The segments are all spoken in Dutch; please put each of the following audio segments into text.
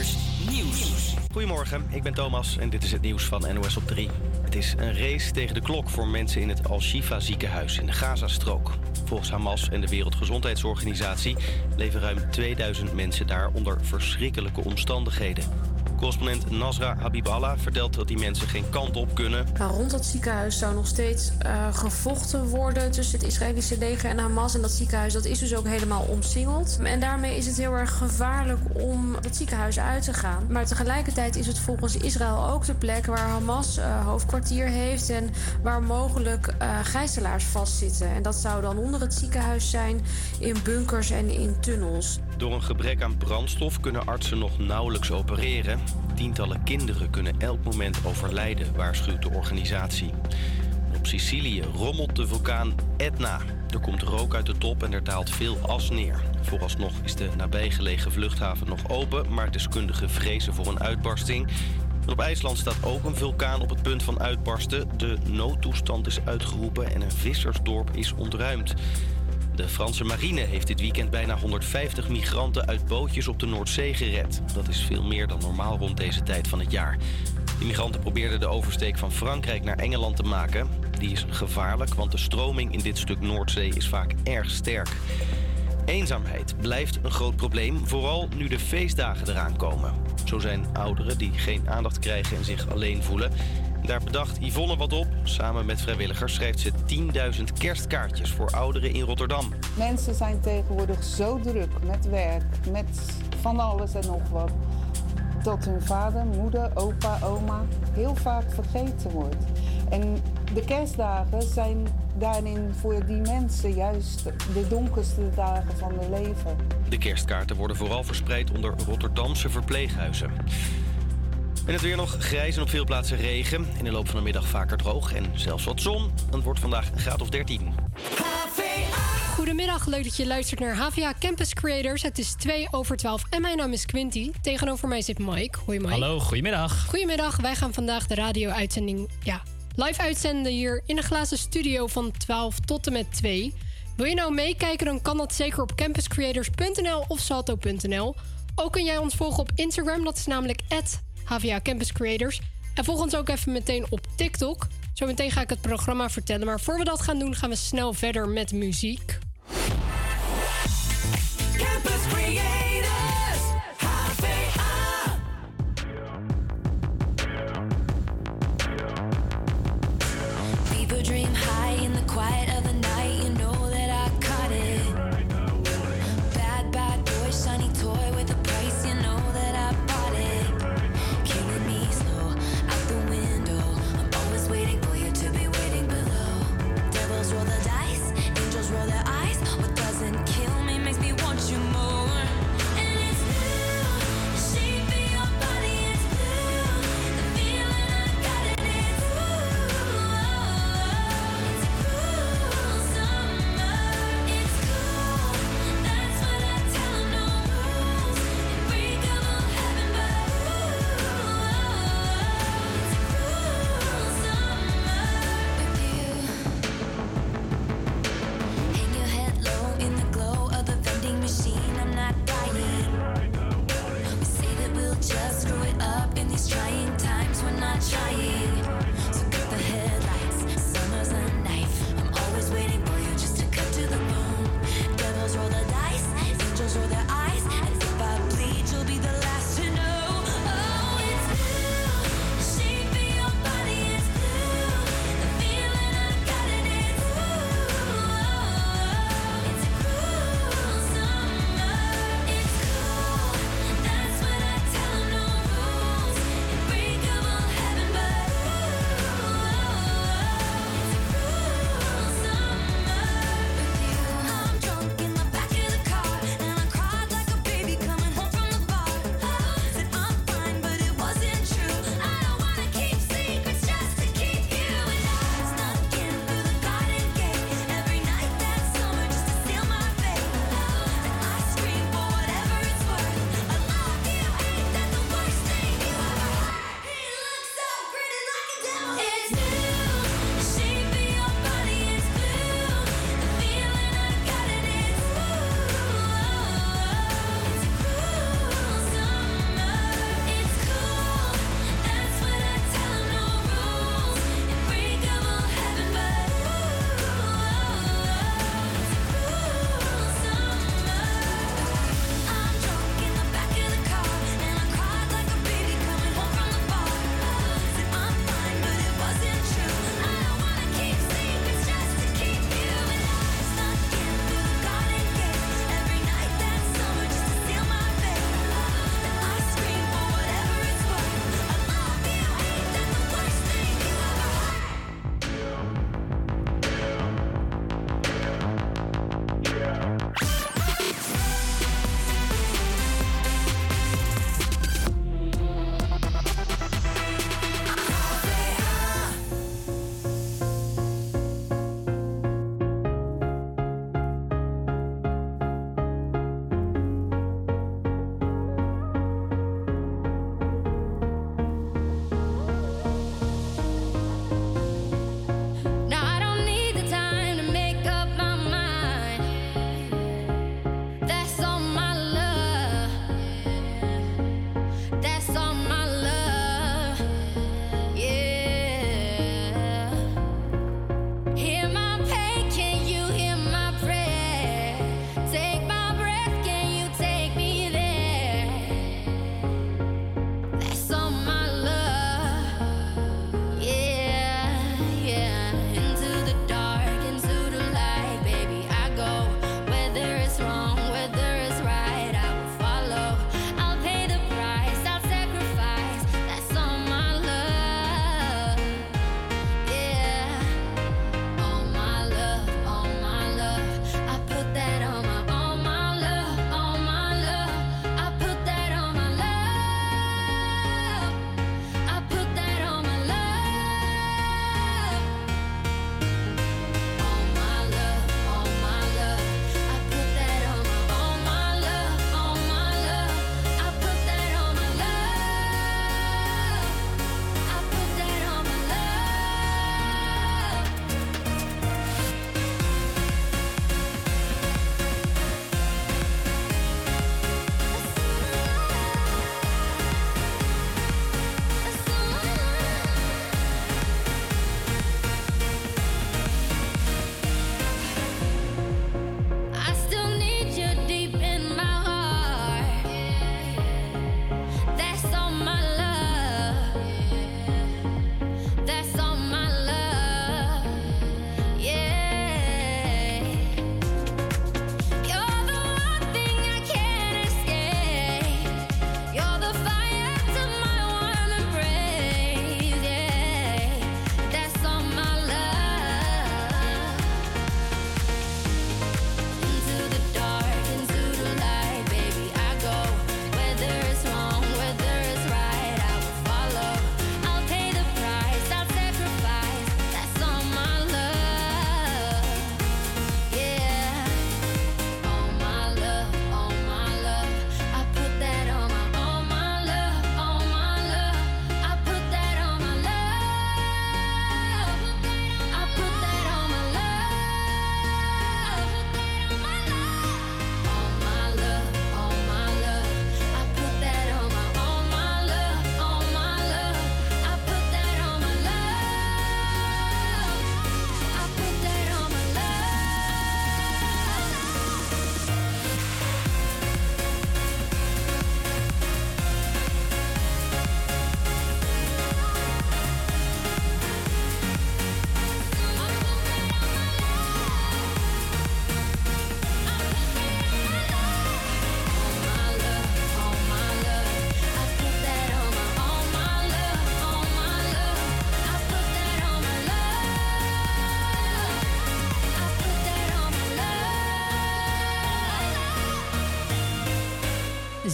Nieuws. Goedemorgen, ik ben Thomas en dit is het nieuws van NOS op 3. Het is een race tegen de klok voor mensen in het Al-Shifa ziekenhuis in de Gazastrook. Volgens Hamas en de Wereldgezondheidsorganisatie leven ruim 2000 mensen daar onder verschrikkelijke omstandigheden. Correspondent Nasra Habiballah vertelt dat die mensen geen kant op kunnen. Rond dat ziekenhuis zou nog steeds uh, gevochten worden tussen het Israëlische leger en Hamas. En dat ziekenhuis dat is dus ook helemaal omsingeld. En daarmee is het heel erg gevaarlijk om dat ziekenhuis uit te gaan. Maar tegelijkertijd is het volgens Israël ook de plek waar Hamas uh, hoofdkwartier heeft en waar mogelijk uh, gijzelaars vastzitten. En dat zou dan onder het ziekenhuis zijn, in bunkers en in tunnels. Door een gebrek aan brandstof kunnen artsen nog nauwelijks opereren. Tientallen kinderen kunnen elk moment overlijden, waarschuwt de organisatie. Op Sicilië rommelt de vulkaan Etna. Er komt rook uit de top en er daalt veel as neer. Vooralsnog is de nabijgelegen vluchthaven nog open, maar deskundigen vrezen voor een uitbarsting. op IJsland staat ook een vulkaan op het punt van uitbarsten. De noodtoestand is uitgeroepen en een vissersdorp is ontruimd. De Franse marine heeft dit weekend bijna 150 migranten uit bootjes op de Noordzee gered. Dat is veel meer dan normaal rond deze tijd van het jaar. De migranten probeerden de oversteek van Frankrijk naar Engeland te maken. Die is gevaarlijk, want de stroming in dit stuk Noordzee is vaak erg sterk. Eenzaamheid blijft een groot probleem, vooral nu de feestdagen eraan komen. Zo zijn ouderen die geen aandacht krijgen en zich alleen voelen. Daar bedacht Yvonne wat op. Samen met vrijwilligers schrijft ze 10.000 kerstkaartjes voor ouderen in Rotterdam. Mensen zijn tegenwoordig zo druk met werk, met van alles en nog wat. Dat hun vader, moeder, opa, oma heel vaak vergeten wordt. En de kerstdagen zijn daarin voor die mensen juist de donkerste dagen van hun leven. De kerstkaarten worden vooral verspreid onder Rotterdamse verpleeghuizen. En het weer nog grijs en op veel plaatsen regen. In de loop van de middag vaker droog en zelfs wat zon. Dan wordt vandaag een graad of 13. Goedemiddag, leuk dat je luistert naar HVA Campus Creators. Het is 2 over 12 en mijn naam is Quinty. Tegenover mij zit Mike. Hoi Mike. Hallo, goedemiddag. Goedemiddag, wij gaan vandaag de radio-uitzending ja, live uitzenden hier in de glazen studio van 12 tot en met 2. Wil je nou meekijken, dan kan dat zeker op campuscreators.nl of salto.nl. Ook kun jij ons volgen op Instagram, dat is namelijk HVA Campus Creators. En volg ons ook even meteen op TikTok. Zometeen ga ik het programma vertellen. Maar voor we dat gaan doen, gaan we snel verder met muziek.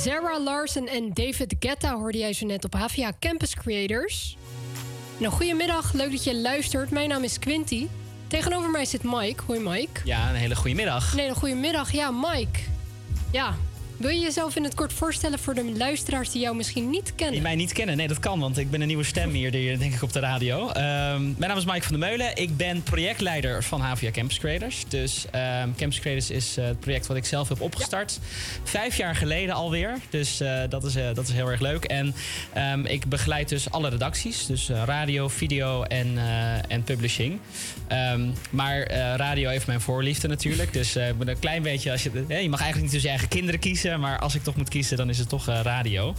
Zara Larsen en David Guetta hoorde jij zo net op Havia Campus Creators. Nou, goedemiddag, leuk dat je luistert. Mijn naam is Quinty. Tegenover mij zit Mike. Hoi Mike. Ja, een hele goede middag. Nee, een goede middag. Ja, Mike. Ja, wil je jezelf in het kort voorstellen voor de luisteraars die jou misschien niet kennen? Die mij niet kennen? Nee, dat kan, want ik ben een nieuwe stem hier, denk ik, op de radio. Ehm, mijn naam is Mike van der Meulen. Ik ben projectleider van HVA Campus Creators. Dus um, Campus Creators is uh, het project wat ik zelf heb opgestart. Vijf jaar geleden alweer. Dus uh, dat, is, uh, dat is heel erg leuk. En um, ik begeleid dus alle redacties. Dus radio, video en, en publishing. maar radio heeft mijn voorliefde natuurlijk. Dus ik een klein beetje... Als je, je mag eigenlijk niet tussen eigen kinderen kiezen. Maar als ik toch moet kiezen, dan is het toch uh, radio.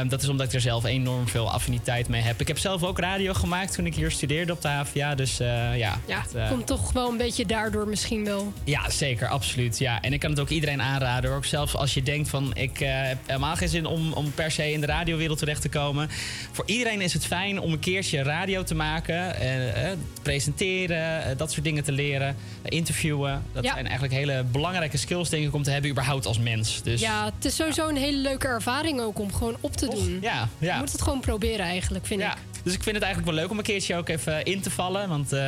Um, dat is omdat ik er zelf enorm veel affiniteit mee heb. Ik heb zelf ook radio gemaakt toen ik hier studeerde op de HVA. Dus uh, ja. Ja, het, uh, komt toch wel een beetje daardoor misschien wel. Ja, zeker. Absoluut. Ja. En ik kan het ook iedereen aanraden. Ook zelfs als je denkt van ik heb helemaal geen zin om, om per se in de radiowereld terecht te komen. Voor iedereen is het fijn om een keertje radio te maken. presenteren, dat soort dingen te leren. interviewen. Dat ja. zijn eigenlijk hele belangrijke skills denk ik om te hebben überhaupt als mens. Dus, ja, het is sowieso een hele leuke ervaring ook om gewoon op te doen. Ja, ja. Je moet het gewoon proberen eigenlijk, vind ja. ik. Dus ik vind het eigenlijk wel leuk om een keertje ook even in te vallen. Want uh,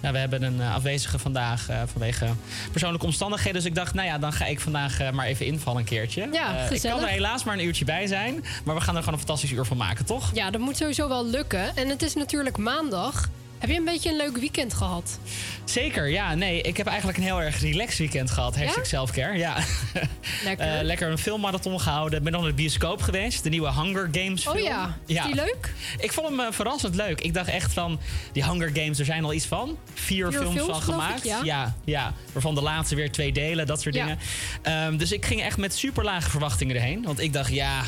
nou, we hebben een afwezige vandaag uh, vanwege persoonlijke omstandigheden. Dus ik dacht, nou ja, dan ga ik vandaag uh, maar even invallen een keertje. Ja, ik kan er helaas maar een uurtje bij zijn. Maar we gaan er gewoon een fantastisch uur van maken, toch? Ja, dat moet sowieso wel lukken. En het is natuurlijk maandag. Heb je een beetje een leuk weekend gehad? Zeker, ja. Nee, ik heb eigenlijk een heel erg relaxed weekend gehad. Hashtag ja? selfcare, ja. Lekker. uh, lekker een filmmarathon gehouden. Ben nog naar de bioscoop geweest. De nieuwe Hunger Games film. Oh ja, is ja. die leuk? Ik vond hem uh, verrassend leuk. Ik dacht echt van, die Hunger Games, er zijn al iets van. Vier, Vier films, films van gemaakt. Ik, ja. ja. Ja, Waarvan de laatste weer twee delen, dat soort dingen. Um, dus ik ging echt met super lage verwachtingen erheen. Want ik dacht, ja,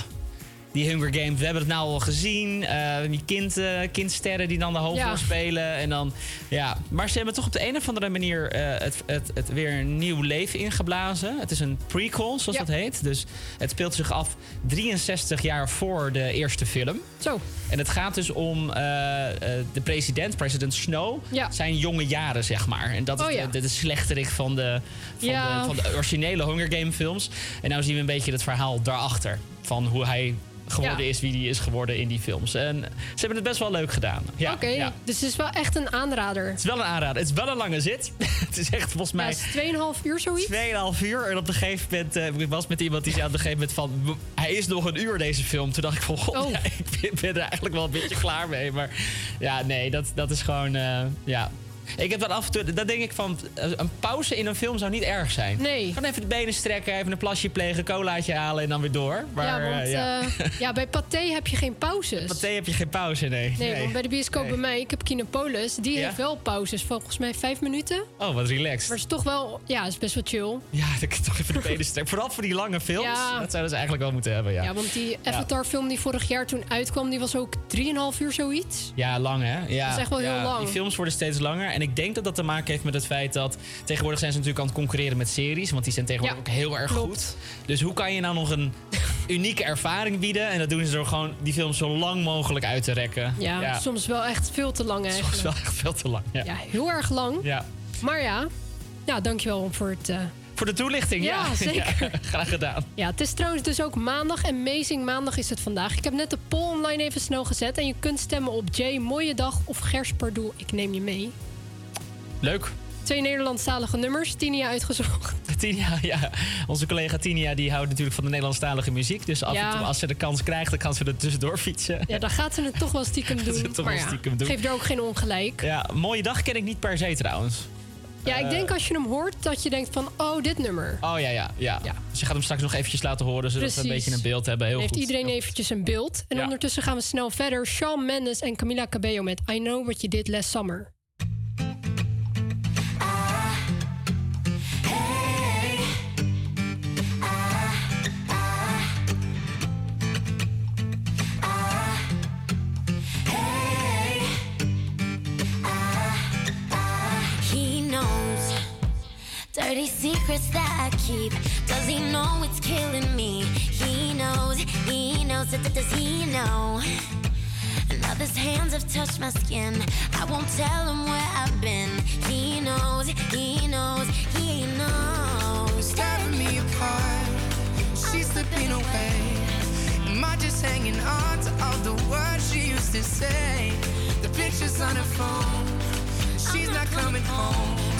die Hunger Games, we hebben het nou al gezien. Uh, die kind, uh, kindsterren die dan de hoofdrol Ja. spelen. En dan, ja. Maar ze hebben toch op de een of andere manier uh, het, het, het weer een nieuw leven ingeblazen. Het is een prequel, zoals Ja. dat heet. Dus het speelt zich af 63 jaar voor de eerste film. Zo. En het gaat dus om eh, eh, de president, president Snow, Ja. zijn jonge jaren, zeg maar. En dat is Oh, de, de, de slechterik van de, van, de, van de originele Hunger Game films. En nou zien we een beetje het verhaal daarachter. Van hoe hij geworden Ja. is wie hij is geworden in die films. En ze hebben het best wel leuk gedaan. Ja, Oké, ja. dus het is wel echt een aanrader. Het is wel een aanrader. Het is wel een lange zit. het is echt volgens Ja, mij... is 2,5 uur zoiets. 2,5 uur. En op een gegeven moment, eh, ik was met iemand die zei op een gegeven moment van... "W- Hij is nog een uur, deze film. Toen dacht ik van, god, Oh. ja, ik ben, ben er eigenlijk wel een beetje klaar mee. Maar ja, nee, dat, dat is gewoon, eh, ja... Ik heb dat af en toe, dat denk ik van, eh, een pauze in een film zou niet erg zijn. Nee. Gewoon even de benen strekken, even een plasje plegen, colaatje halen en dan weer door. Maar, ja, want eh, ja. eh, ja, bij Pathé heb je geen pauzes. Pathé heb je geen pauze, nee. Nee, want bij de bioscoop Nee. bij mij, ik heb Kinopolis, die Ja? heeft wel pauzes. Volgens mij vijf minuten. Oh, wat relaxed. Maar het is toch wel, ja, het is best wel chill. Ja, dan kan ik toch even de benen strekken. Vooral voor die lange films. Ja. Dat zouden ze eigenlijk wel moeten hebben, ja. Ja, want die Avatar-film die vorig jaar toen uitkwam, die was ook 3,5 uur zoiets. Ja, lang hè? Ja. Dat is echt wel heel lang. Die films worden steeds langer. En ik denk dat dat te maken heeft met het feit dat... tegenwoordig zijn ze natuurlijk aan het concurreren met series. Want die zijn tegenwoordig Ja, ook heel erg klopt. goed. Dus hoe kan je nou nog een unieke ervaring bieden? En dat doen ze door gewoon die films zo lang mogelijk uit te rekken. Ja, ja. soms wel echt veel te lang Soms eigenlijk. wel echt veel te lang. Ja. Ja, heel erg lang. Ja. Maar ja, ja dankjewel voor het... eh, Voor de toelichting, ja. Ja, zeker. Ja, graag gedaan. Ja, het is trouwens dus ook maandag. Amazing Maandag is het vandaag. Ik heb net de poll online even snel gezet. En je kunt stemmen op Jay, Mooie Dag of Gers Pardoel. Ik neem je mee. Leuk. Twee Nederlandstalige nummers. Tinia uitgezocht. Tinia, ja. Onze collega Tinia die houdt natuurlijk van de Nederlandstalige muziek. Dus af Ja. en toe, als ze de kans krijgt, dan kan ze er tussendoor fietsen. Ja, dan gaat ze het toch wel stiekem ze doen. toch maar wel ja, stiekem doen. geef er ook geen ongelijk. Ja, mooie dag ken ik niet per se trouwens. Ja, ik Eh. denk als je hem hoort dat je denkt van... Oh, dit nummer. Oh ja, ja, ja. Ja. Dus je gaat hem straks nog eventjes laten horen, zodat we een beetje een beeld hebben. Heel heeft goed. iedereen eventjes een beeld. En Ja. ondertussen gaan we snel verder. Shawn Mendes en Camila Cabello met I Know What You Did Last Summer. Dirty secrets that I keep. Does he know it's killing me? He knows, he knows, that does he know? Another's hands have touched my skin. I won't tell him where I've been. He knows, he knows, he knows. Tearing me apart, she's slipping away. Am I just hanging on to all the words she used to say? The pictures on her phone, she's not coming home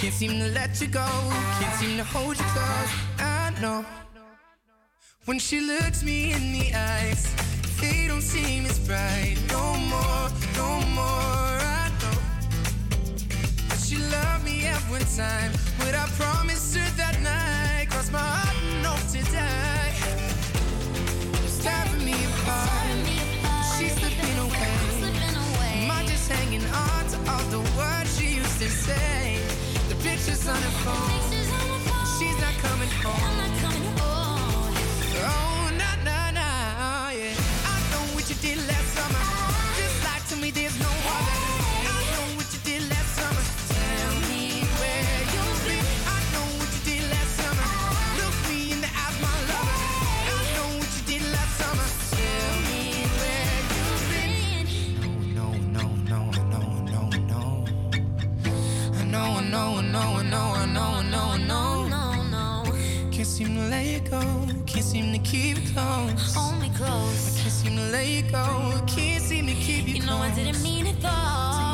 Can't seem to let you go, can't seem to hold you close. I know. When she looks me in the eyes, they don't seem as bright. No more, no more, I know. But she loved me every time, but I promised her that night. Cross my heart. on phone. She's not coming home. seem to let you go. Can't seem to keep you close. Hold me close. I can't seem to let you go. Can't seem to keep you, you close. You know I didn't mean it though.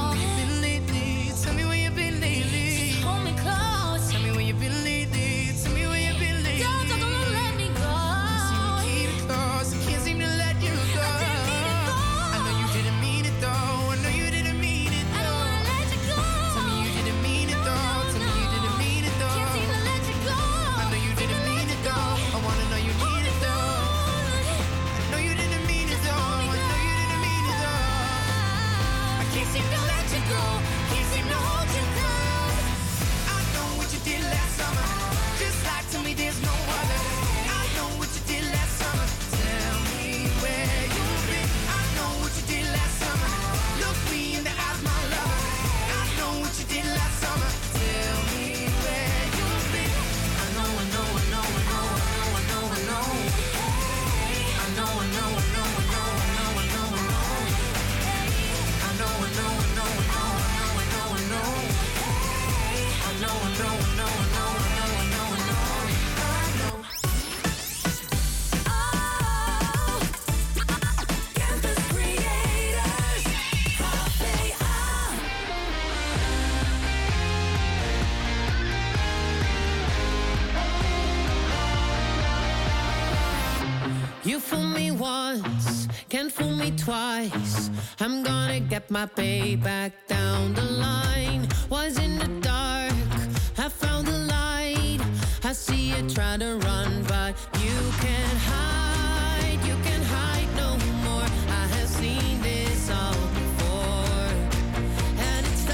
Can't fool me twice. I'm gonna get my payback down the line. Was in the dark, I found the light. I see you trying to run, but you can't hide. You can hide no more. I have seen this all. and it's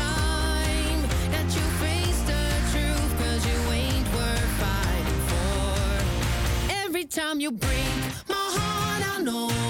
time you break my heart, I know.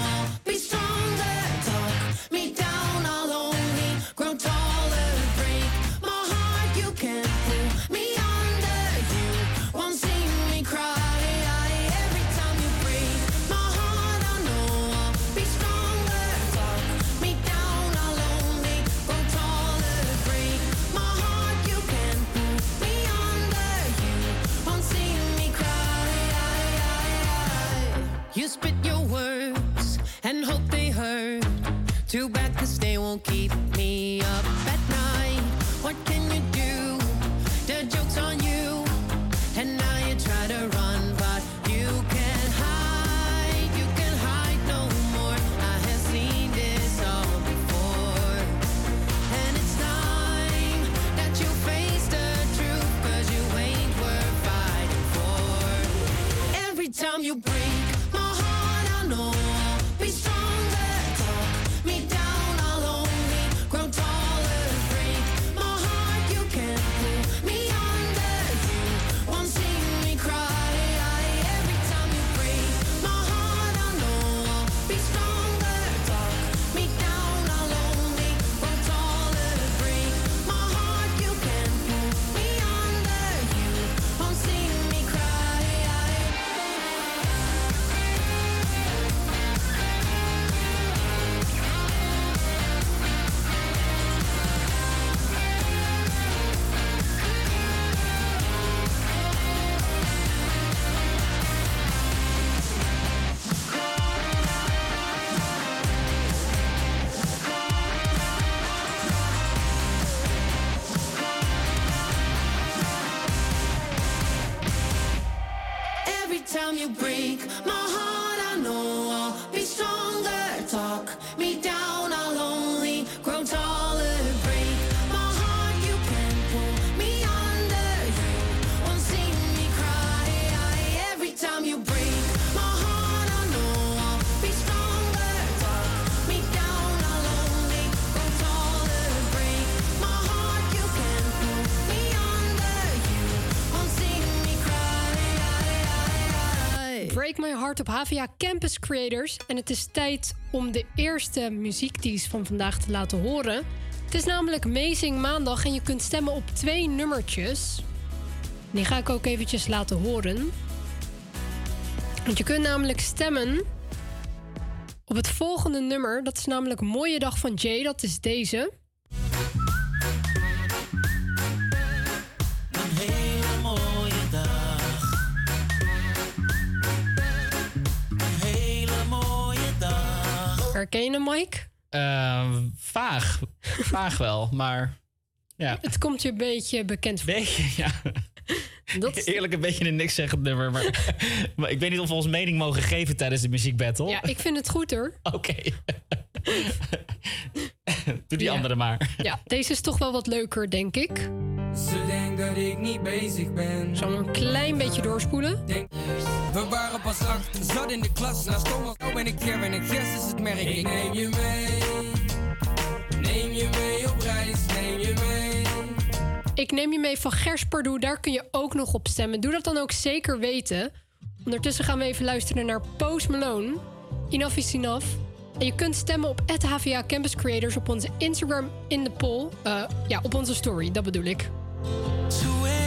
Op HVA Campus Creators. En het is tijd om de eerste muziekdienst van vandaag te laten horen. Het is namelijk Amazing Maandag en je kunt stemmen op twee nummertjes. Die ga ik ook eventjes laten horen. Want je kunt namelijk stemmen op het volgende nummer. Dat is namelijk Mooie Dag van Jay. Dat is deze. Je hem, Mike? Eh, vaag. Vaag wel, maar ja. Het komt je een beetje bekend voor. Beetje, ja. Dat is- Eerlijk een beetje een niks zeggend nummer. Maar, maar ik weet niet of we ons mening mogen geven tijdens de muziekbattle. Ja, ik vind het goed hoor. Oké. Doe die Ja. andere maar. Ja, deze is toch wel wat leuker, denk ik. Ze denkt dat ik niet bezig ben. Zal een klein beetje doorspoelen. We waren pas acht, zat in de klas. Naast Thomas, nou ben ik Kevin en Gers is het merk. Ik neem je mee. Neem je mee op reis, neem je mee. Ik neem je mee van Gers Pardoe. Daar kun je ook nog op stemmen. Doe dat dan ook zeker weten. Ondertussen gaan we even luisteren naar Post Malone. Enough is enough. En je kunt stemmen op HVA Campus Creators op onze Instagram in de poll. Eh, ja, op onze story, dat bedoel ik. 2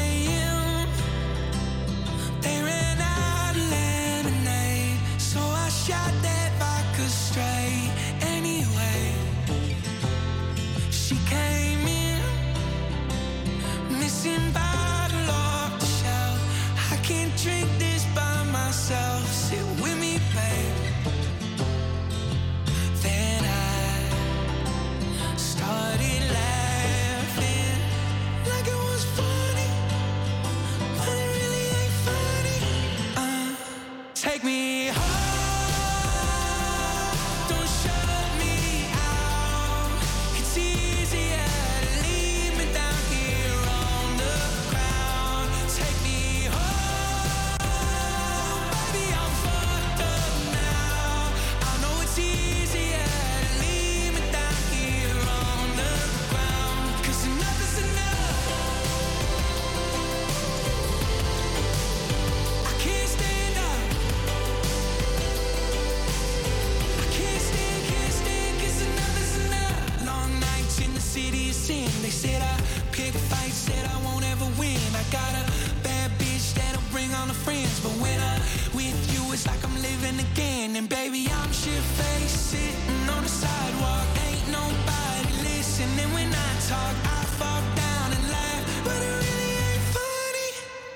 all the friends. But when I'm with you, it's like I'm living again. And baby, I'm shit faced, sitting on the sidewalk. Ain't nobody listening when I talk. I fall down and laugh, but it really ain't funny.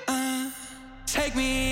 Uh, take me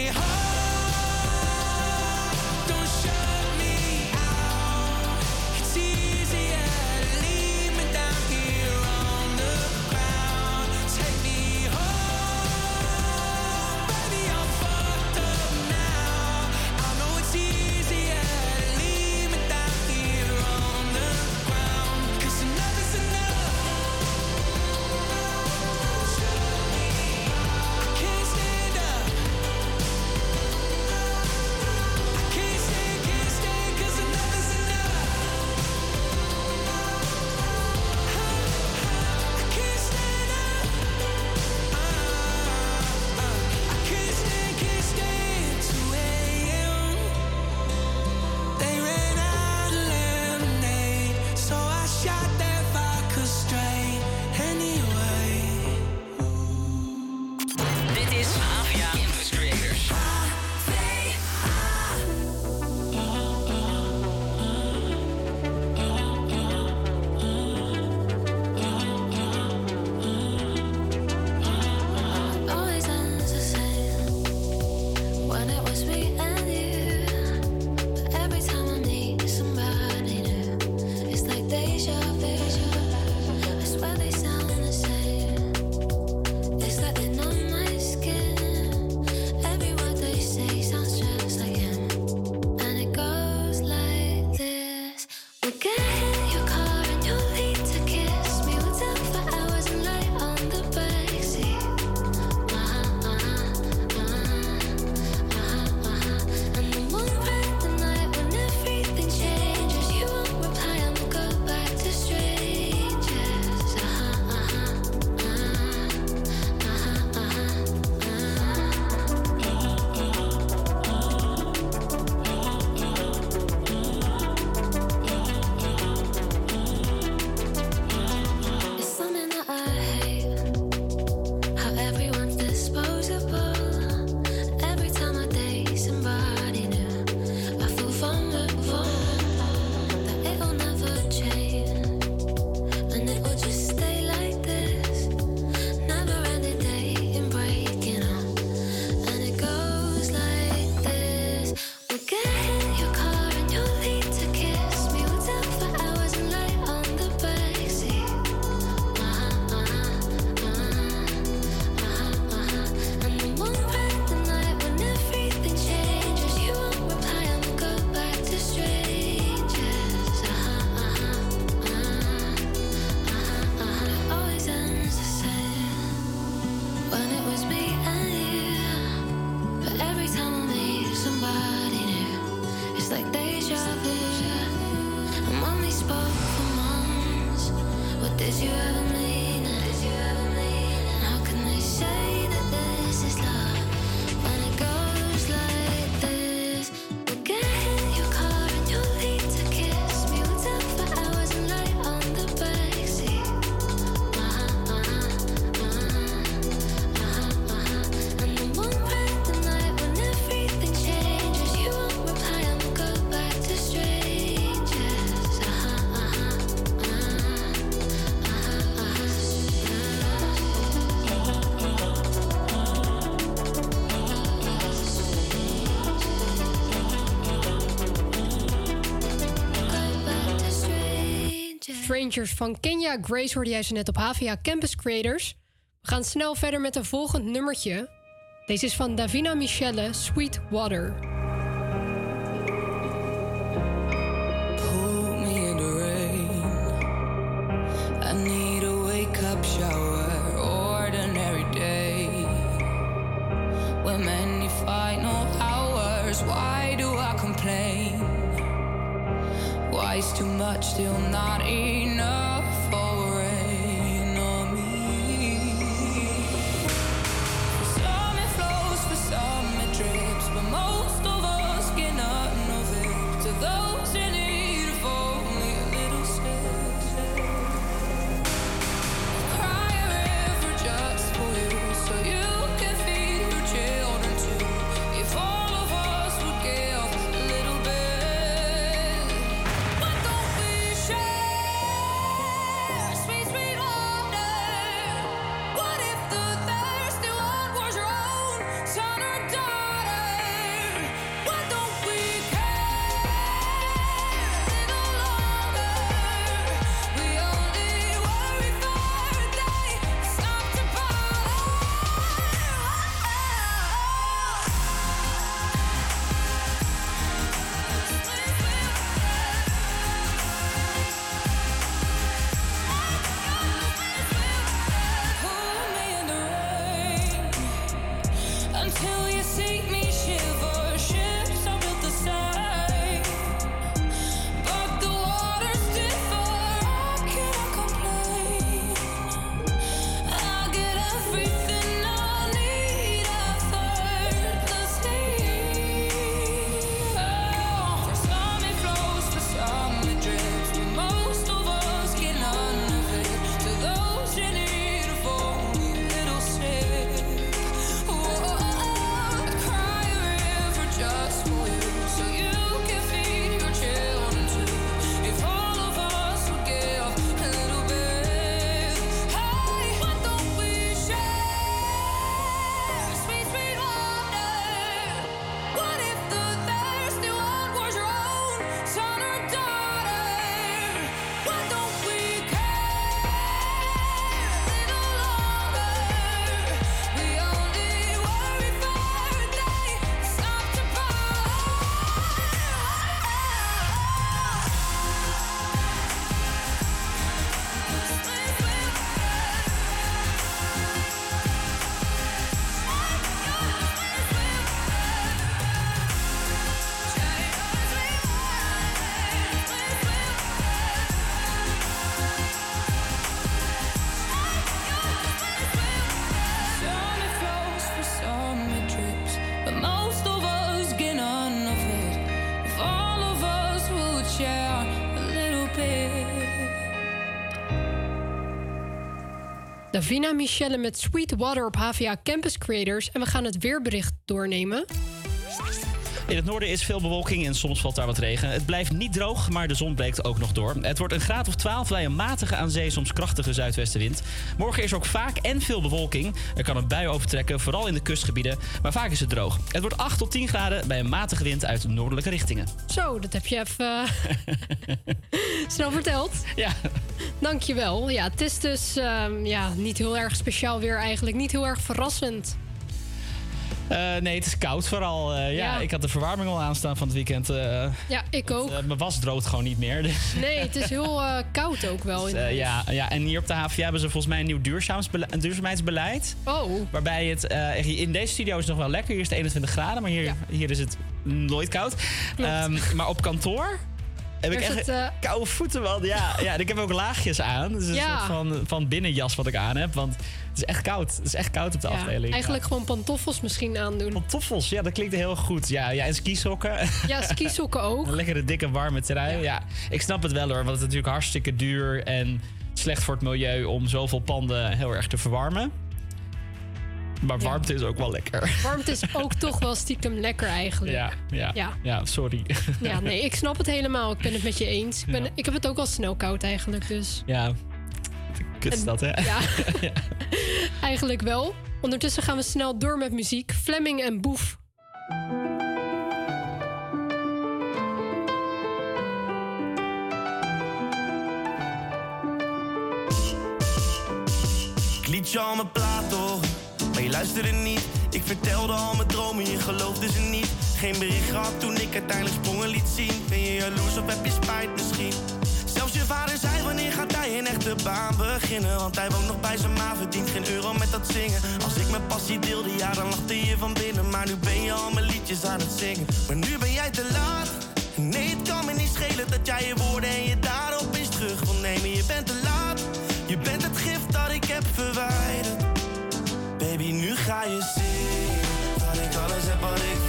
Strangers van Kenya. Grace hoorde jij ze net op HVA Campus Creators. We gaan snel verder met een volgend nummertje. Deze is van Davina Michelle, Sweet Water. Put me in the rain. I need a shower, ordinary day. When many final hours, why do I complain? Why is too much still not enough Davina Michelle met Sweet Water op HVA Campus Creators. En we gaan het weerbericht doornemen. In het noorden is veel bewolking en soms valt daar wat regen. Het blijft niet droog, maar de zon breekt ook nog door. Het wordt een graad of 12 bij een matige aan zee, soms krachtige zuidwestenwind. Morgen is er ook vaak en veel bewolking. Er kan een bui overtrekken, vooral in de kustgebieden. Maar vaak is het droog. Het wordt 8 tot 10 graden bij een matige wind uit noordelijke richtingen. Zo, dat heb je even eh, snel verteld. Ja. Dankjewel. Ja, het is dus ehm, ja, niet heel erg speciaal weer eigenlijk. Niet heel erg verrassend. Eh, nee, het is koud vooral. Eh, ja, Ja. ik had de verwarming al aanstaan van het weekend. eh, Ja, ik ook. mijn was droogt gewoon niet meer. Dus, Nee, het is heel koud ook wel. in huis. ja, ja, en hier op de HVA hebben ze volgens mij een nieuw duurzaamheidsbeleid. Oh. Waarbij het, in deze studio is het nog wel lekker. Hier is het 21 graden, maar hier, hier is het nooit koud. Ehm, maar op kantoor Heb ik Er echt eh, koude voeten, man. Ja, ja, ik heb ook laagjes aan. Dus een Ja. soort van, van binnenjas wat ik aan heb. Want het is echt koud. Het is echt koud op de ja, afdeling. eigenlijk gewoon pantoffels misschien aandoen. Pantoffels, ja, dat klinkt heel goed. Ja, ja en skisokken. Ja, skisokken ook. Een lekkere, dikke, warme trui. Ja. ik snap het wel hoor. Want het is natuurlijk hartstikke duur en slecht voor het milieu om zoveel panden heel erg te verwarmen. Maar warmte is ook wel lekker. Warmte is ook toch wel stiekem lekker eigenlijk. Ja, ja, ja. Ja. sorry. Ja, nee, ik snap het helemaal. Ik ben het met je eens. Ik, ben, Ja. ik heb het ook al snel koud eigenlijk, dus... Ja, kut dat, hè? Ja, eigenlijk wel. Ondertussen gaan we snel door met muziek. Fleming en Boef. Ik liet je al mijn plaat horen, je luisterde niet. Ik vertelde al mijn dromen, je geloofde ze niet. Geen bericht gehad toen ik uiteindelijk sprongen liet zien. Ben je jaloers of heb je spijt misschien? Zelfs je vader zei wanneer gaat hij een echte baan beginnen Want hij woont nog bij zijn ma, verdient geen euro met dat zingen Als ik mijn passie deelde, ja dan lachte je van binnen Maar nu ben je al mijn liedjes aan het zingen Maar nu ben jij te laat Nee, het kan me niet schelen dat jij je woorden en je daden opeens terug wil nemen Je bent te laat, je bent het gift dat ik heb verwijderd Baby, nu ga je zien Dat ik alles heb wat ik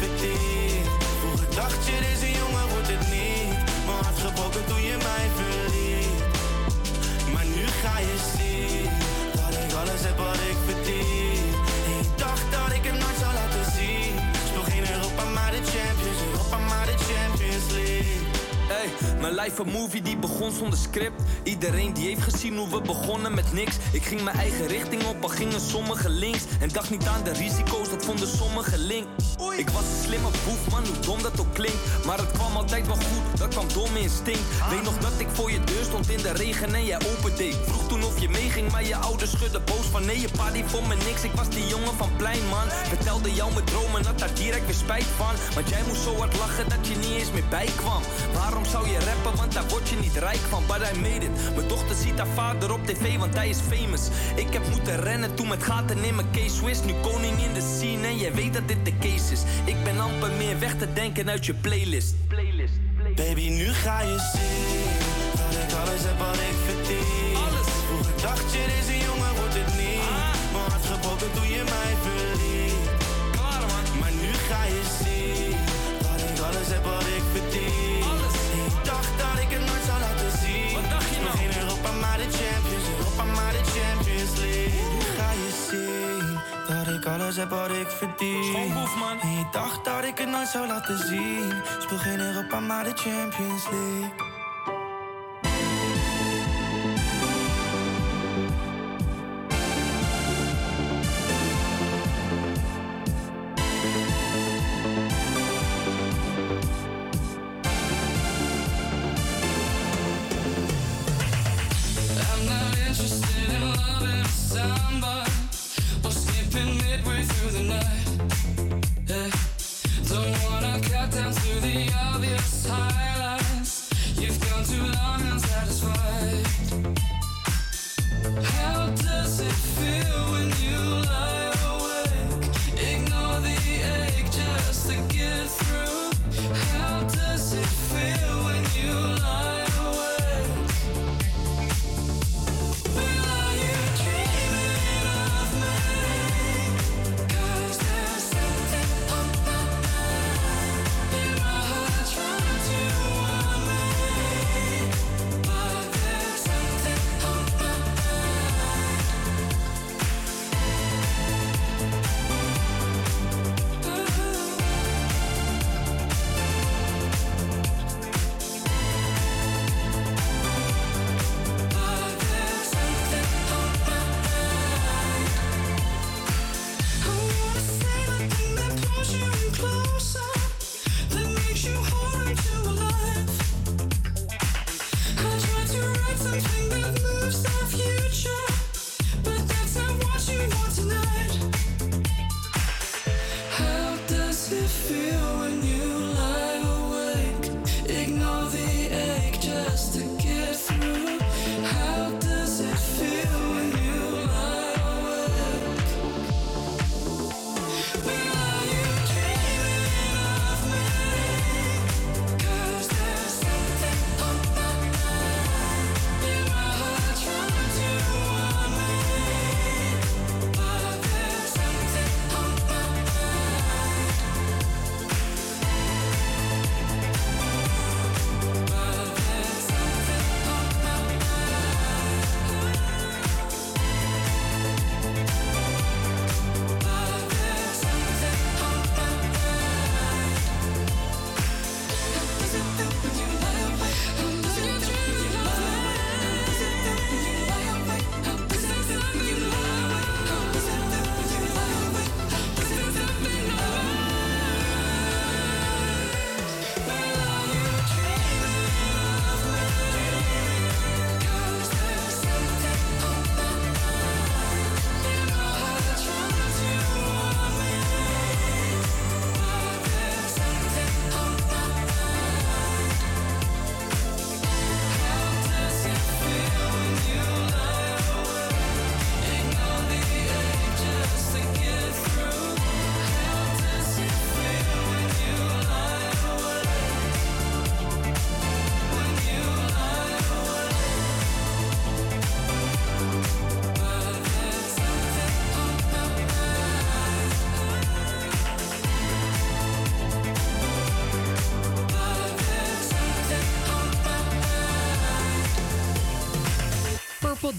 mijn life movie die begon zonder script. Iedereen die heeft gezien hoe we begonnen met niks. Ik ging mijn eigen richting op, al gingen sommigen links. En dacht niet aan de risico's, dat vonden sommigen link. Ik was een slimme boef, man, hoe dom dat ook klinkt. Maar het kwam altijd wel goed, dat kwam dom instinct. Weet nog dat ik voor je deur stond in de regen en jij opende. Vroeg toen of je meeging, maar je ouders schudden boos van nee, je pa die vond me niks. Ik was die jongen van plein, man. Vertelde jou mijn dromen, had daar direct weer spijt van. Want jij moest zo hard lachen dat je niet eens meer bijkwam. Waarom zou je rappen, want daar word je niet rijk van. But I made it. Mijn dochter ziet haar vader op tv, want hij is famous. Ik heb moeten rennen toen met gaten in mijn case Swiss. Nu koning in de scene en jij weet dat dit de case is. Ik ben amper meer weg te denken uit je playlist. Baby, nu ga je zien Dat ik alles heb wat ik verdien Alles Vroeger dacht je, deze jongen alles heb wat ik verdien. Schoonboef, man. En je dacht dat ik het nooit zou laten zien. Speel geen Europa, maar de Champions League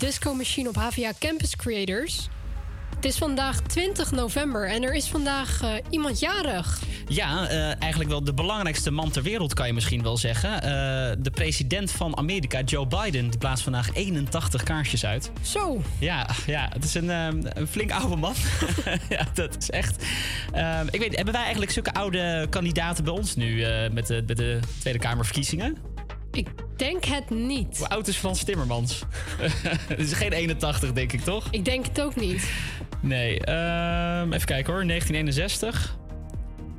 Disco Machine op HVA Campus Creators. Het is vandaag 20 november en er is vandaag eh, iemand jarig. Ja, eh, eigenlijk wel de belangrijkste man ter wereld, kan je misschien wel zeggen. Eh, de president van Amerika, Joe Biden, die blaast vandaag 81 kaarsjes uit. Zo. Ja, ja het is een, een flink oude man. ja, dat is echt. Ik weet, hebben wij eigenlijk zulke oude kandidaten bij ons nu met, de, met de Tweede Kamerverkiezingen? Denk het niet. Hoe oud is Frans Timmermans? Het is geen 81, denk ik, toch? Ik denk het ook niet. Nee, ehm, even kijken hoor. 1961.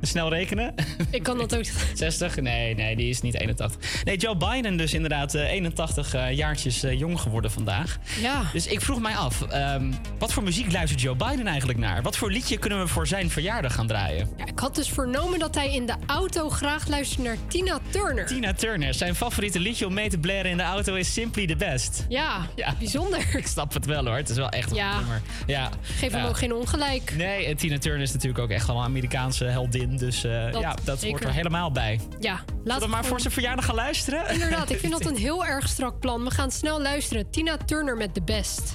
Snel rekenen. Ik kan dat ook. 60? Nee, nee, die is niet 81. Nee, Joe Biden dus inderdaad eh, 81 eh, jaartjes eh, jong geworden vandaag. Ja. Dus ik vroeg mij af, ehm, wat voor muziek luistert Joe Biden eigenlijk naar? Wat voor liedje kunnen we voor zijn verjaardag gaan draaien? Ja, had dus vernomen dat hij in de auto graag luistert naar Tina Turner. Tina Turner, zijn favoriete liedje om mee te blaren in de auto is Simply the Best. Ja, Ja. bijzonder. Ik snap het wel hoor, het is wel echt een Ja. nummer. Ja. Geef hem ook geen ongelijk. Nee, en Tina Turner is natuurlijk ook echt wel een Amerikaanse heldin. Dus eh, Dat ja, dat zeker. hoort er helemaal bij. Ja, Laten we maar voor zijn verjaardag gaan luisteren. Inderdaad, ik vind dat een heel erg strak plan. We gaan snel luisteren. Tina Turner met The Best.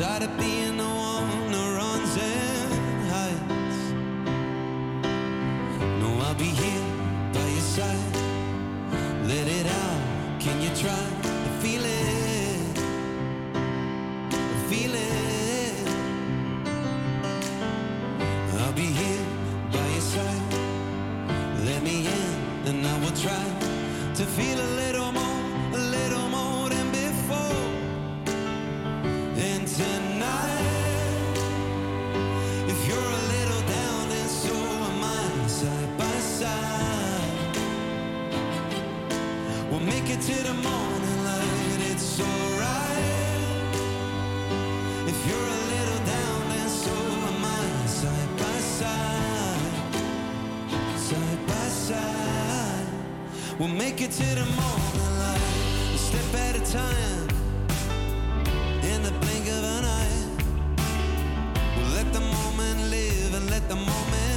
I'm tired of being the Make it to the morning light, a step at a time. In the blink of an eye, we'll let the moment live and let the moment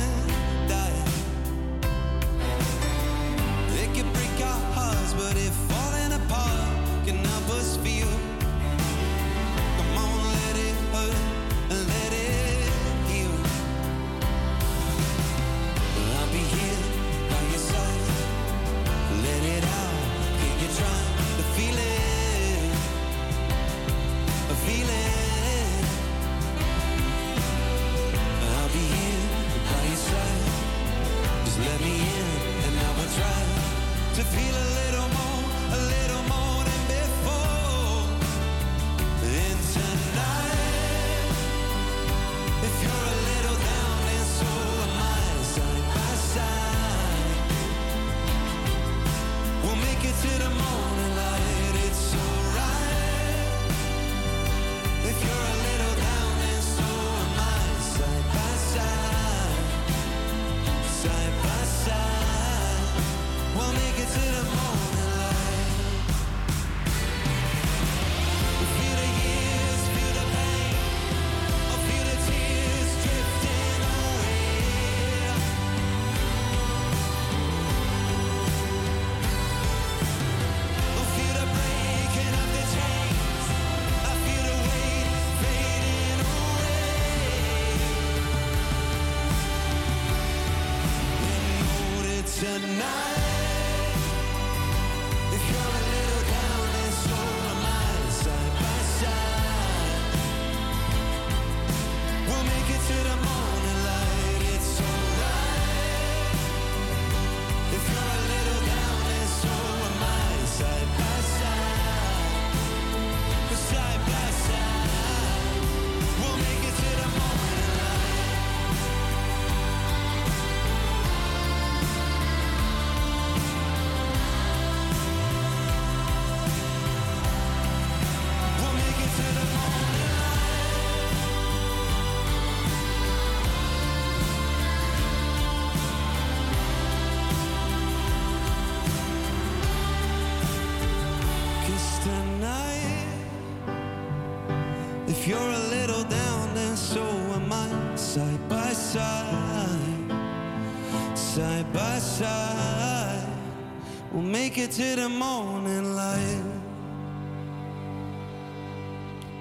make it to the morning light.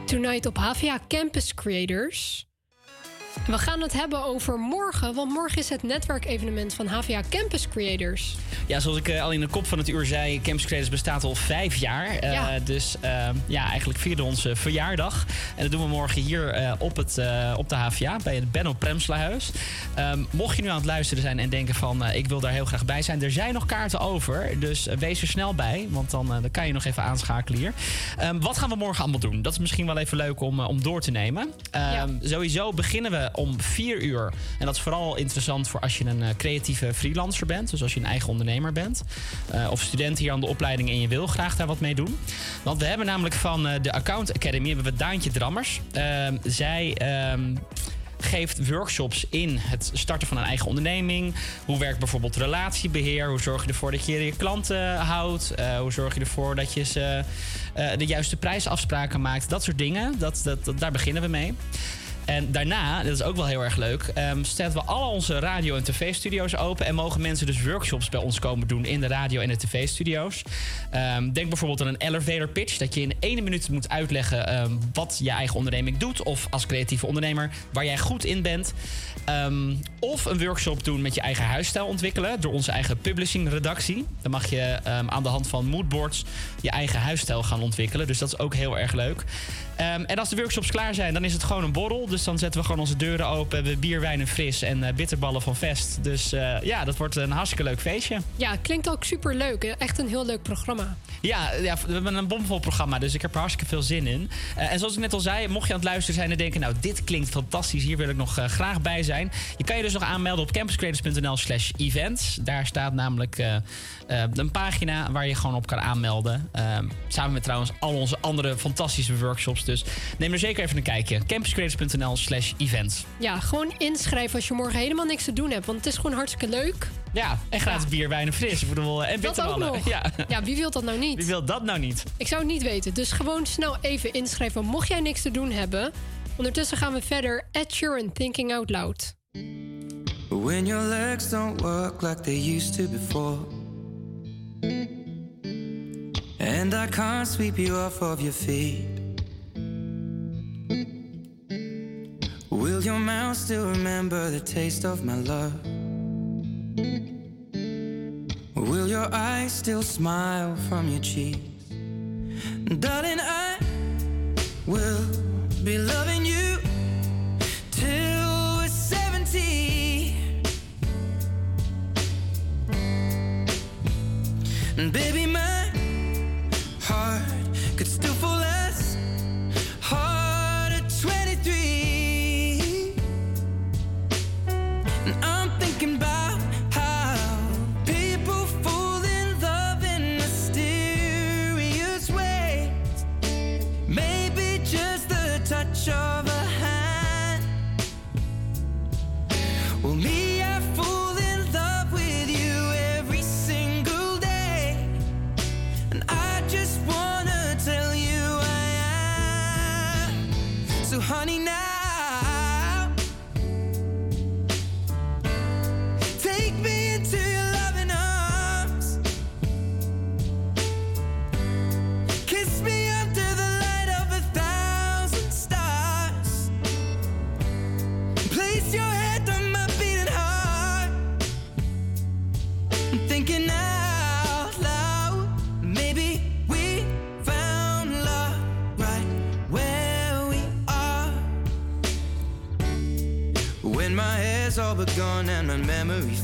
Tonight op HVA Campus Creators. We gaan het hebben over morgen, want morgen is het netwerkevenement van HVA Campus Creators. Ja, zoals ik eh, al in de kop van het uur zei, Campus Creators bestaat al vijf jaar. Eh. Dus eh, ja, eigenlijk vieren we onze verjaardag. En dat doen we morgen hier op, het, op de HVA, bij het Benno Premslahuis. Ehm, mocht je nu aan het luisteren zijn en denken van, ik wil daar heel graag bij zijn. Er zijn nog kaarten over, dus wees er snel bij. Want dan, dan kan je nog even aanschakelen hier. Ehm, wat gaan we morgen allemaal doen? Dat is misschien wel even leuk om, om door te nemen. Ehm, Sowieso beginnen we om vier uur. En dat is vooral interessant voor als je een creatieve freelancer bent. Dus als je een eigen ondernemer Eh, of student hier aan de opleiding en je wil graag daar wat mee doen. Want we hebben namelijk van eh, de Account Academy hebben we Daantje Drammers. Ehm, zij ehm, geeft workshops in het starten van een eigen onderneming. Hoe werkt bijvoorbeeld relatiebeheer? Hoe zorg je ervoor dat je je klanten houdt? Eh, hoe zorg je ervoor dat je ze, de juiste prijsafspraken maakt? Dat soort dingen. Dat, dat, dat- daar beginnen we mee. En daarna, dat is ook wel heel erg leuk, ehm stellen we al onze radio- en tv-studio's open. En mogen mensen dus workshops bij ons komen doen in de radio- en de tv-studio's. Ehm, denk bijvoorbeeld aan een elevator pitch. Dat je in één minuut moet uitleggen ehm, wat je eigen onderneming doet. Of als creatieve ondernemer waar jij goed in bent. Of een workshop doen met je eigen huisstijl ontwikkelen. Door onze eigen publishing-redactie. Dan mag je aan de hand van moodboards je eigen huisstijl gaan ontwikkelen. Dus dat is ook heel erg leuk. Ehm, en als de workshops klaar zijn, dan is het gewoon een borrel. Dus dan zetten we gewoon onze deuren open. Hebben we bier, wijn en fris en eh, bitterballen van Vest. Dus eh, ja, dat wordt een hartstikke leuk feestje. Ja, klinkt ook super leuk. Echt een heel leuk programma. Ja, ja, we hebben een bomvol programma, dus ik heb er hartstikke veel zin in. Eh, en zoals ik net al zei, mocht je aan het luisteren zijn en denken... nou, dit klinkt fantastisch, hier wil ik nog graag bij zijn... je kan je dus nog aanmelden op campuscreators.nl slash events. Daar staat namelijk een pagina waar je gewoon op kan aanmelden. Eh, samen met trouwens al onze andere fantastische workshops. Dus neem er zeker even een kijkje. campuscreators.nl slash events. Ja, gewoon inschrijven als je morgen helemaal niks te doen hebt. Want het is gewoon hartstikke leuk. Ja, en gratis bier, wijn en fris. Ik bedoel, en Dat ook bitterballen. nog. Ja. Ja, wie wil dat nou niet? Wie wil dat nou niet? Ik zou het niet weten. Dus gewoon snel even inschrijven. Mocht jij niks te doen hebben. Ondertussen gaan we verder. Ed Sheeran, Thinking Out Loud. When your legs don't work like they used to before. And I can't sweep you off of your feet. Will your mouth still remember the taste of my love? Will your eyes still smile from your cheeks? Darling, I will be loving you till we're 70. And baby, my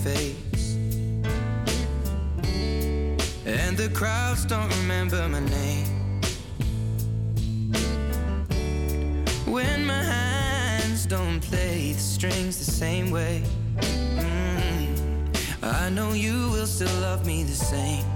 fades. And the crowds don't remember my name. When my hands don't play the strings the same way. Mm, I know you will still love me the same.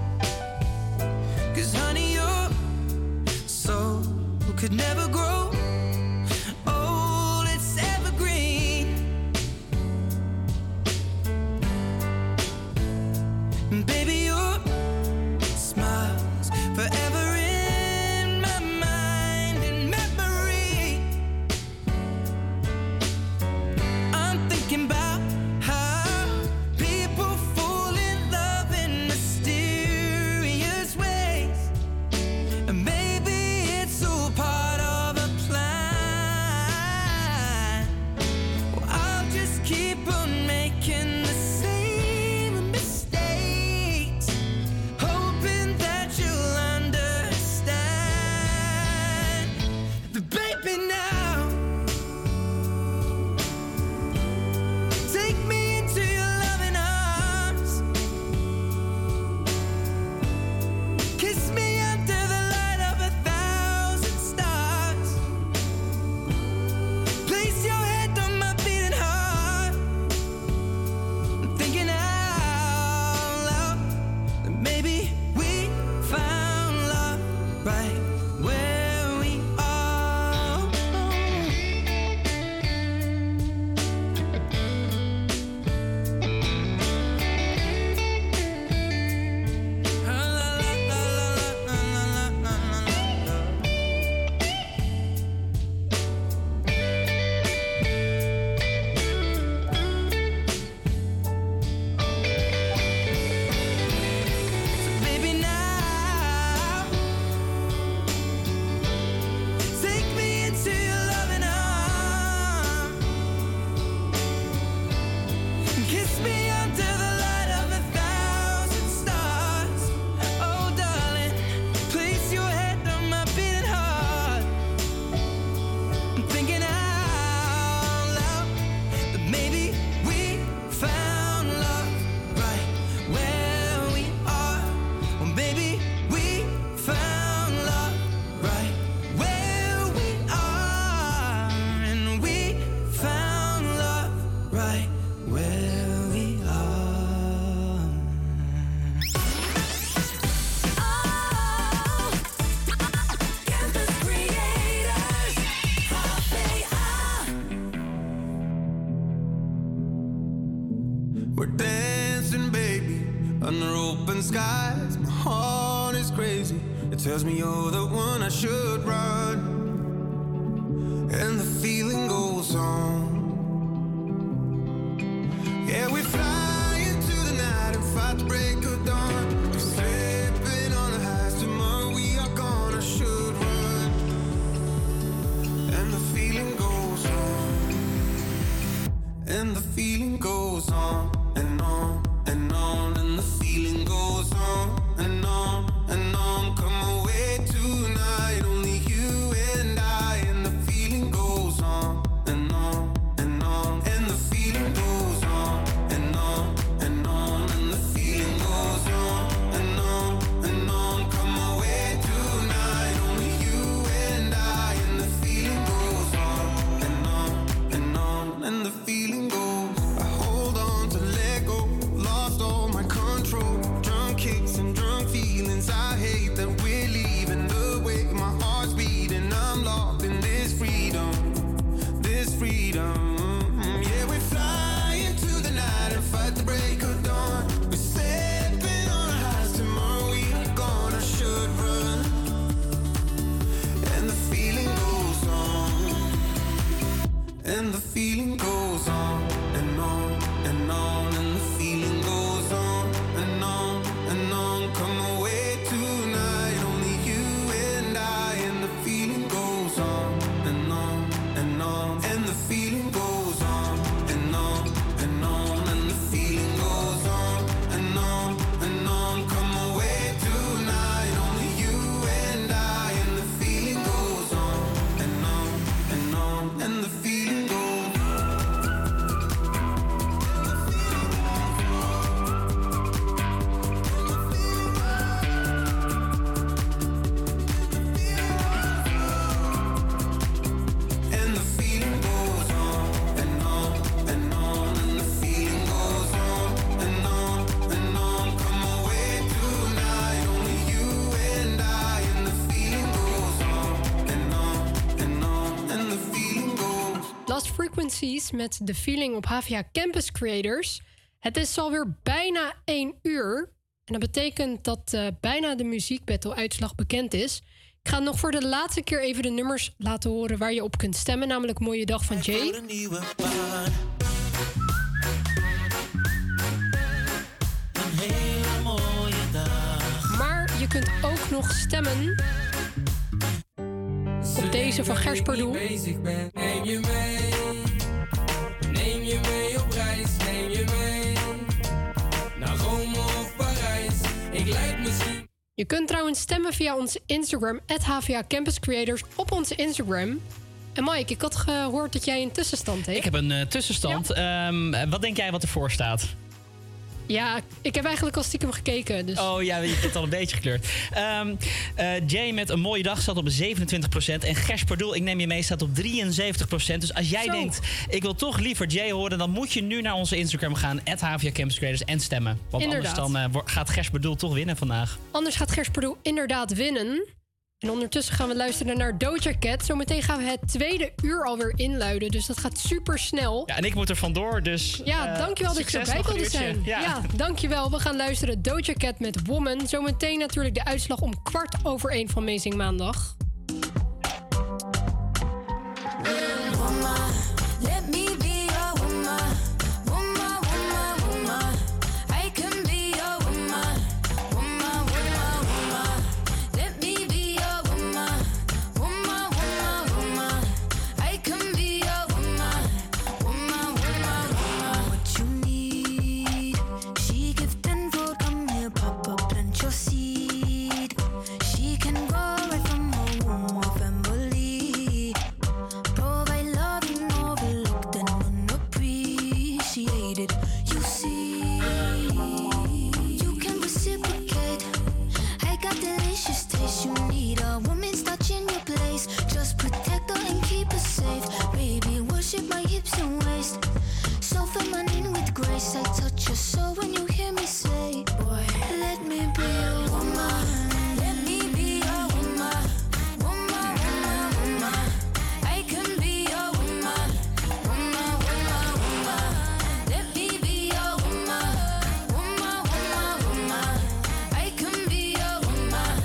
Me you're the Frequencies met The Feeling op HVA Campus Creators. Het is alweer bijna 1 uur. En dat betekent dat eh, bijna de muziekbattle-uitslag bekend is. Ik ga nog voor de laatste keer even de nummers laten horen waar je op kunt stemmen. Namelijk Mooie Dag van Jay. Maar je kunt ook nog stemmen op deze van Gers Pardoel. Je kunt trouwens stemmen via onze Instagram, HVA Campus Creators, op onze Instagram. En Mike, ik had gehoord dat jij een tussenstand heeft. Ik heb een eh, tussenstand. Ehm, wat denk jij wat ervoor staat? Ja, ik heb eigenlijk al stiekem gekeken. Dus. Oh ja, je bent al een beetje gekleurd. Ehm, eh, Jay met een mooie dag staat op 27%. En Gers Pardoel, ik neem je mee, staat op 73%. Dus als jij Zo. denkt, ik wil toch liever Jay horen... dan moet je nu naar onze Instagram gaan, Campus Creators, en stemmen. Want Inderdaad. anders dan, eh, gaat Gers Pardoel toch winnen vandaag. Anders gaat Gers Pardoel inderdaad winnen. En ondertussen gaan we luisteren naar Doja Cat. Zometeen gaan we het tweede uur alweer inluiden. Dus dat gaat super snel. Ja, en ik moet er vandoor, dus... Ja, eh, dankjewel dat je erbij wilde uurtje. zijn. Ja. dankjewel. We gaan luisteren Doja Cat met Woman. Zometeen natuurlijk de uitslag om kwart over één van Amazing Maandag. place I touch your soul when you hear me say, Boy, let me be your woman. Let me be your woman. Woman, woman, woman. I can be your woman. Woman, woman, woman. Let me be a woman. Woman, woman, woman. I can be your woman.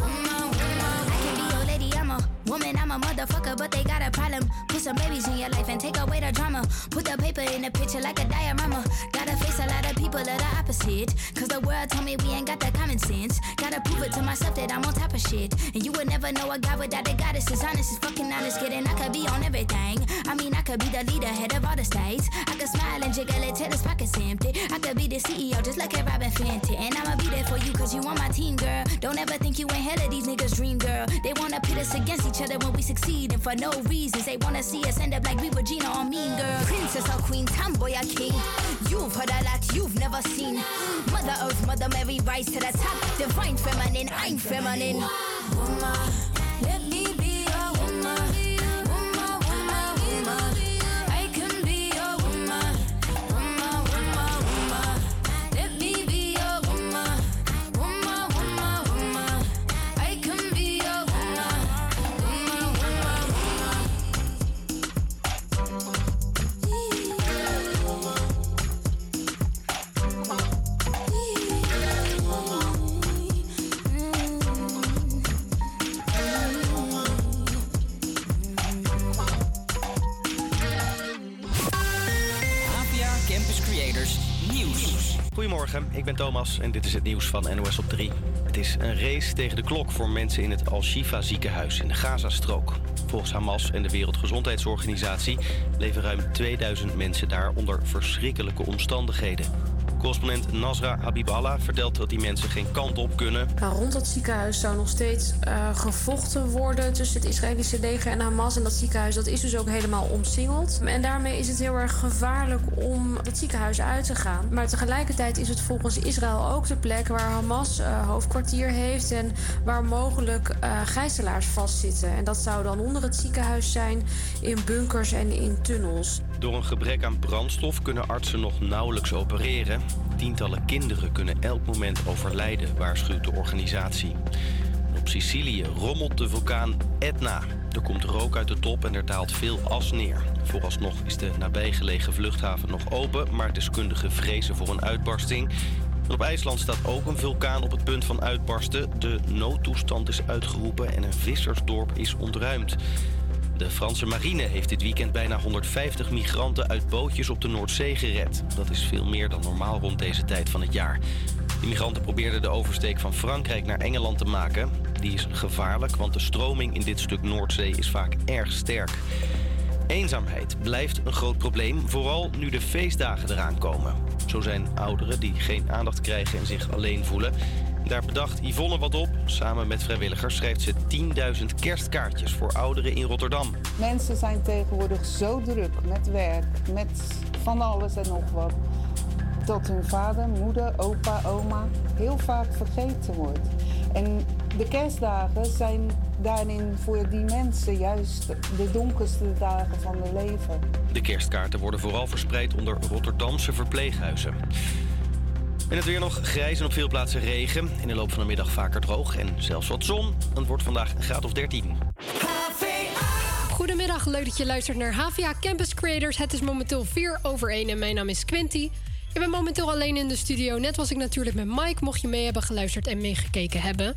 Woman, woman, woman. I can be your lady, I'm a woman, I'm a motherfucker, but they got a problem. Put some babies in your life and take away the drama. Put the paper in the picture like a diorama. Cause the world told me we ain't got that common sense. Gotta prove it to myself that I'm on top of shit. And you would never know a guy without a goddess. Is honest, is fucking honest, kidding. I could be on everything. I mean, I could be the leader, head of all the states. I could smile and jiggle it till his pockets empty. I could be the CEO, just like a Robin Fenty. And I'ma be there for you, cause you on my team, girl. Don't ever think you ain't hell of these niggas' dream, girl. They wanna pit us against each other when we succeed, and for no reasons. They wanna see us end up like we Regina or Mean Girl. Princess or Queen, tomboy or king. You've heard a lot you've never seen. Mother Earth, Mother Mary, rise to the top. Divine feminine, I'm feminine. Woman, Ik ben Thomas en dit is het nieuws van NOS op 3. Het is een race tegen de klok voor mensen in het Al-Shifa ziekenhuis in de Gazastrook. Volgens Hamas en de Wereldgezondheidsorganisatie leven ruim 2000 mensen daar onder verschrikkelijke omstandigheden. Correspondent Nasra Habiballah vertelt dat die mensen geen kant op kunnen. Nou, rond dat ziekenhuis zou nog steeds eh, gevochten worden tussen het Israëlische leger en Hamas. En dat ziekenhuis dat is dus ook helemaal omsingeld. En daarmee is het heel erg gevaarlijk om het ziekenhuis uit te gaan. Maar tegelijkertijd is het volgens Israël ook de plek waar Hamas eh, hoofdkwartier heeft en waar mogelijk eh, gijzelaars vastzitten. En dat zou dan onder het ziekenhuis zijn, in bunkers en in tunnels. Door een gebrek aan brandstof kunnen artsen nog nauwelijks opereren. Tientallen kinderen kunnen elk moment overlijden, waarschuwt de organisatie. Op Sicilië rommelt de vulkaan Etna. Er komt rook uit de top en er daalt veel as neer. Vooralsnog is de nabijgelegen vluchthaven nog open, maar deskundigen vrezen voor een uitbarsting. Op IJsland staat ook een vulkaan op het punt van uitbarsten. De noodtoestand is uitgeroepen en een vissersdorp is ontruimd. De Franse marine heeft dit weekend bijna 150 migranten uit bootjes op de Noordzee gered. Dat is veel meer dan normaal rond deze tijd van het jaar. De migranten probeerden de oversteek van Frankrijk naar Engeland te maken. Die is gevaarlijk, want de stroming in dit stuk Noordzee is vaak erg sterk. Eenzaamheid blijft een groot probleem, vooral nu de feestdagen eraan komen. Zo zijn ouderen die geen aandacht krijgen en zich alleen voelen. Daar bedacht Yvonne wat op. Samen met vrijwilligers schrijft ze 10.000 kerstkaartjes voor ouderen in Rotterdam. Mensen zijn tegenwoordig zo druk met werk, met van alles en nog wat. Dat hun vader, moeder, opa, oma heel vaak vergeten wordt. En de kerstdagen zijn daarin voor die mensen juist de donkerste dagen van hun leven. De kerstkaarten worden vooral verspreid onder Rotterdamse verpleeghuizen. En het weer nog grijs en op veel plaatsen regen. In de loop van de middag vaker droog en zelfs wat zon. Het wordt vandaag een graad of 13. Goedemiddag, leuk dat je luistert naar HVA Campus Creators. Het is momenteel 4 over 1 en mijn naam is Quinty. Ik ben momenteel alleen in de studio. Net was ik natuurlijk met Mike, mocht je mee hebben geluisterd en meegekeken hebben.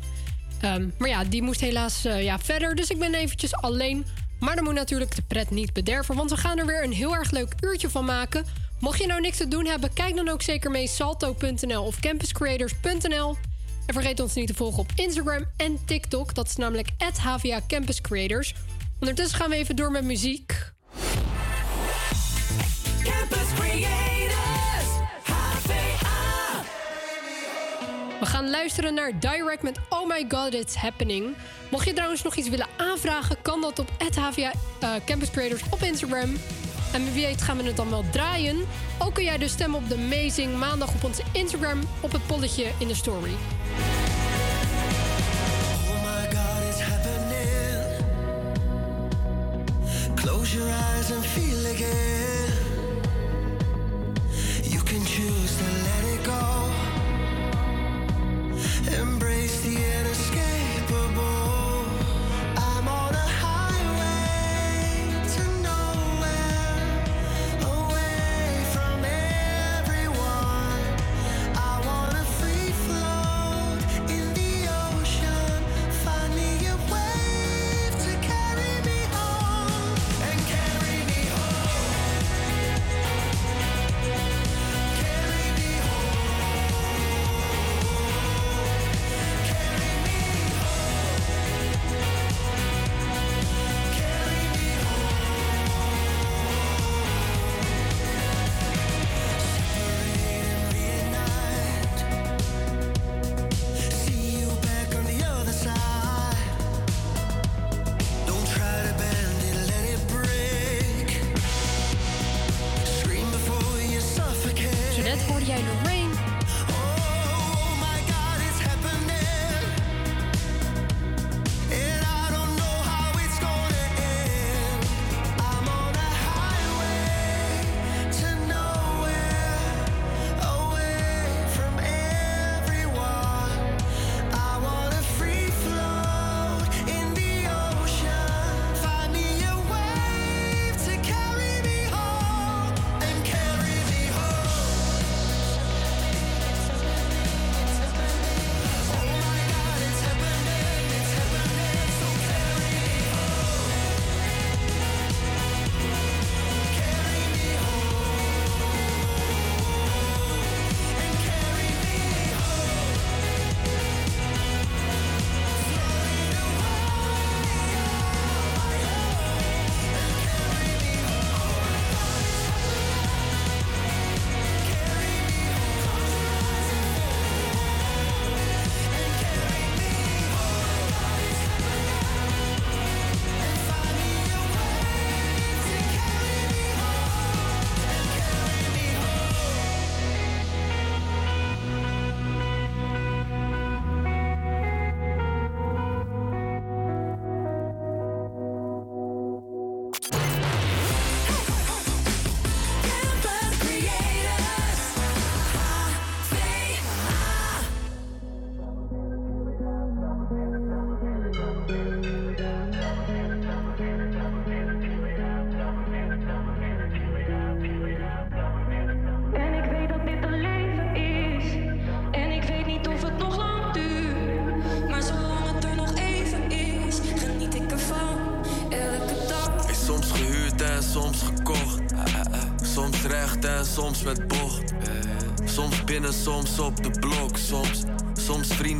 Ehm, maar ja, die moest helaas eh, ja, verder, dus ik ben eventjes alleen. Maar dan moet natuurlijk de pret niet bederven, want we gaan er weer een heel erg leuk uurtje van maken. Mocht je nou niks te doen hebben, kijk dan ook zeker mee salto.nl of campuscreators.nl. En vergeet ons niet te volgen op Instagram en TikTok. Dat is namelijk HVA Campus Creators. Ondertussen gaan we even door met muziek. Campus Creators, HVA. We gaan luisteren naar Direct met Oh My God It's Happening. Mocht je trouwens nog iets willen aanvragen, kan dat op HVA eh, Campus Creators op Instagram. En wie weet gaan we het dan wel draaien. Ook kun jij dus stemmen op de Amazing maandag op onze Instagram op het polletje in de story. Oh. Close your eyes and feel again.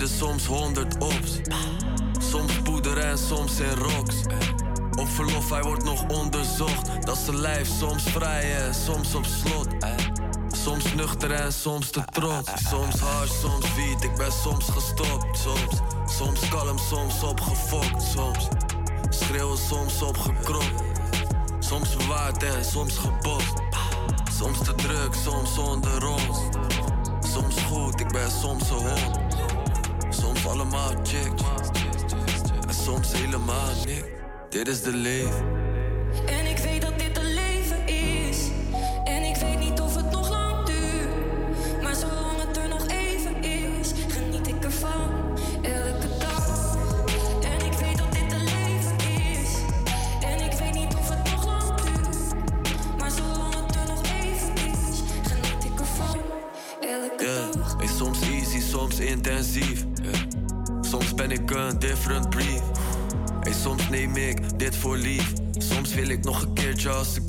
Soms honderd ops. Soms poeder en soms in rocks. Op verlof, hij wordt nog onderzocht. Dat zijn lijf, soms vrij en soms op slot. Soms nuchter en soms te trots. Soms hard, soms wiet, ik ben soms gestopt. Soms, soms kalm, soms opgefokt. Soms schreeuwen, soms opgekropt. Soms bewaard en soms gebost. Soms te druk, soms zonder ons. Soms goed, ik ben soms een hond. Allemaal chicks. En soms helemaal niks. Dit is de leven.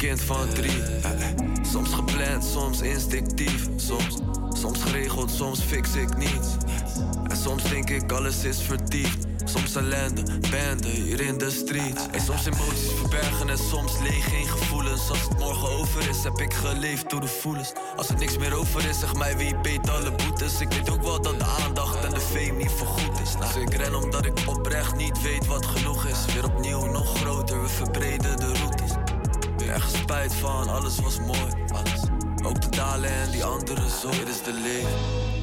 Kind van drie. Eh, eh. Soms gepland, soms instinctief. Soms, soms geregeld, soms fix ik niets. En soms denk ik alles is vertiefd. Soms ellende, bende hier in de street. En soms emoties verbergen en soms leeg geen gevoelens. Als het morgen over is, heb ik geleefd door de voelens. Als er niks meer over is, zeg mij wie beet alle boetes. Ik weet ook wel dat de aandacht en de fame niet voorgoed is. Dus ik ren omdat ik oprecht niet weet wat genoeg is. Weer opnieuw nog groter, we verbreden de routes. Spijt van, alles was mooi. Ook de dalen en die andere zo, dit is de leven.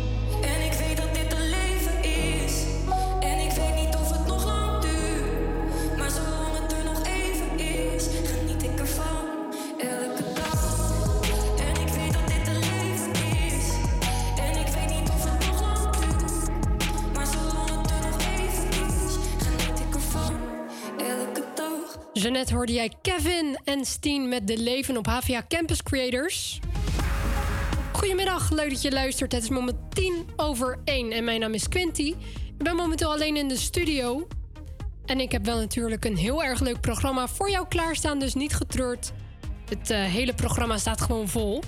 Jij Kevin en Steen met De Leven op HVA Campus Creators. Goedemiddag, leuk dat je luistert. Het is moment 10 over 1 en mijn naam is Quinty. Ik ben momenteel alleen in de studio. En ik heb wel natuurlijk een heel erg leuk programma voor jou klaarstaan, dus niet getreurd. Het eh, hele programma staat gewoon vol.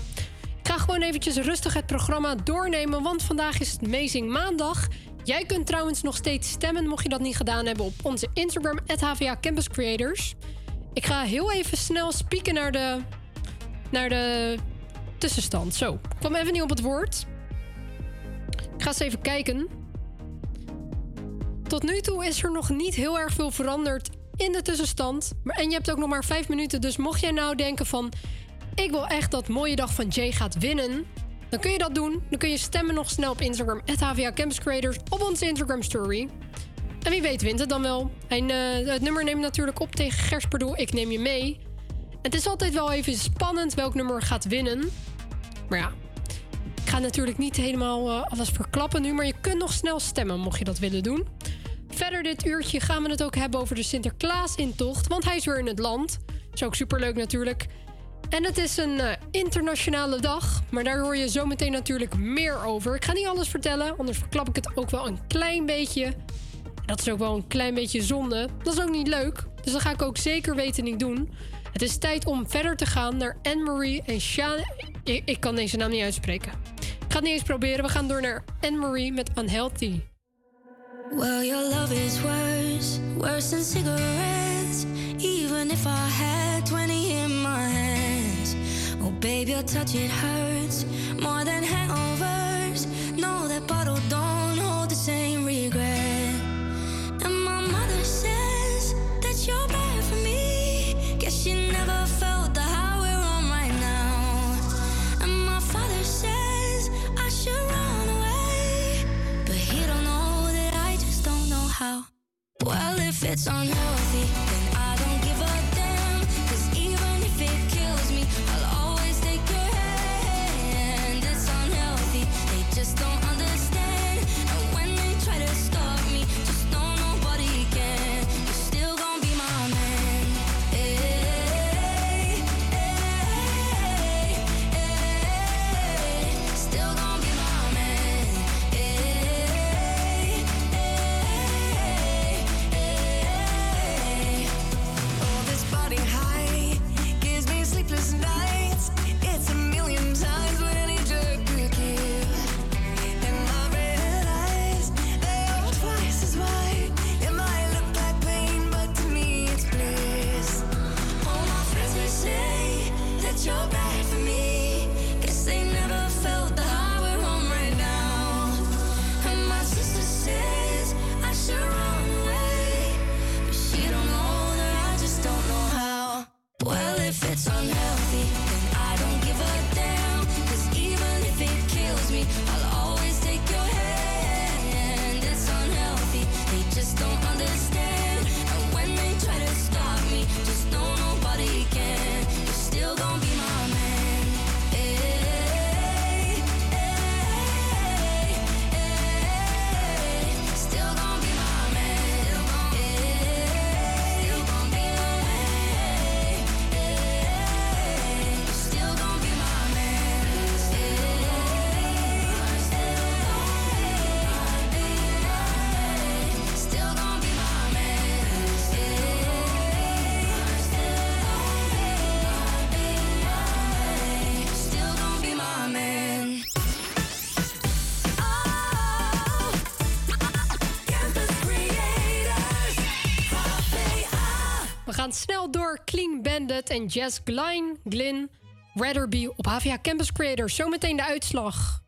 Ik ga gewoon eventjes rustig het programma doornemen, want vandaag is het Amazing Maandag. Jij kunt trouwens nog steeds stemmen, mocht je dat niet gedaan hebben, op onze Instagram, HVA Campus Creators. Ik ga heel even snel spieken naar de, naar de tussenstand. Zo, ik kwam even niet op het woord. Ik ga eens even kijken. Tot nu toe is er nog niet heel erg veel veranderd in de tussenstand. En je hebt ook nog maar vijf minuten. Dus mocht jij nou denken van... ik wil echt dat mooie dag van Jay gaat winnen... Dan kun je dat doen. Dan kun je stemmen nog snel op Instagram, HVA Campus Creators, op onze Instagram story. En wie weet wint het dan wel. Eh, het nummer neemt natuurlijk op tegen Gersperdoel, ik neem je mee. Het is altijd wel even spannend welk nummer gaat winnen. Maar ja, ik ga natuurlijk niet helemaal eh, alles verklappen nu, maar je kunt nog snel stemmen mocht je dat willen doen. Verder dit uurtje gaan we het ook hebben over de Sinterklaas-intocht, want hij is weer in het land. Is ook superleuk natuurlijk. En het is een eh, internationale dag, maar daar hoor je zometeen natuurlijk meer over. Ik ga niet alles vertellen, anders verklap ik het ook wel een klein beetje. Dat is ook wel een klein beetje zonde. Dat is ook niet leuk, dus dat ga ik ook zeker weten niet doen. Het is tijd om verder te gaan naar Anne-Marie en Sha... Ik, ik kan deze naam niet uitspreken. Ik ga het niet eens proberen. We gaan door naar Anne-Marie met Unhealthy. Well, your love is worse, worse than cigarettes. Even if I had 20 in my hands. Oh, baby, your touch, it hurts more than hangovers. No, that bottle don't hold the same how. Well, if it's unhealthy, snel door. Clean Bandit en Jess Glyn, Rather Be op HVA Campus Creators. Zometeen de uitslag.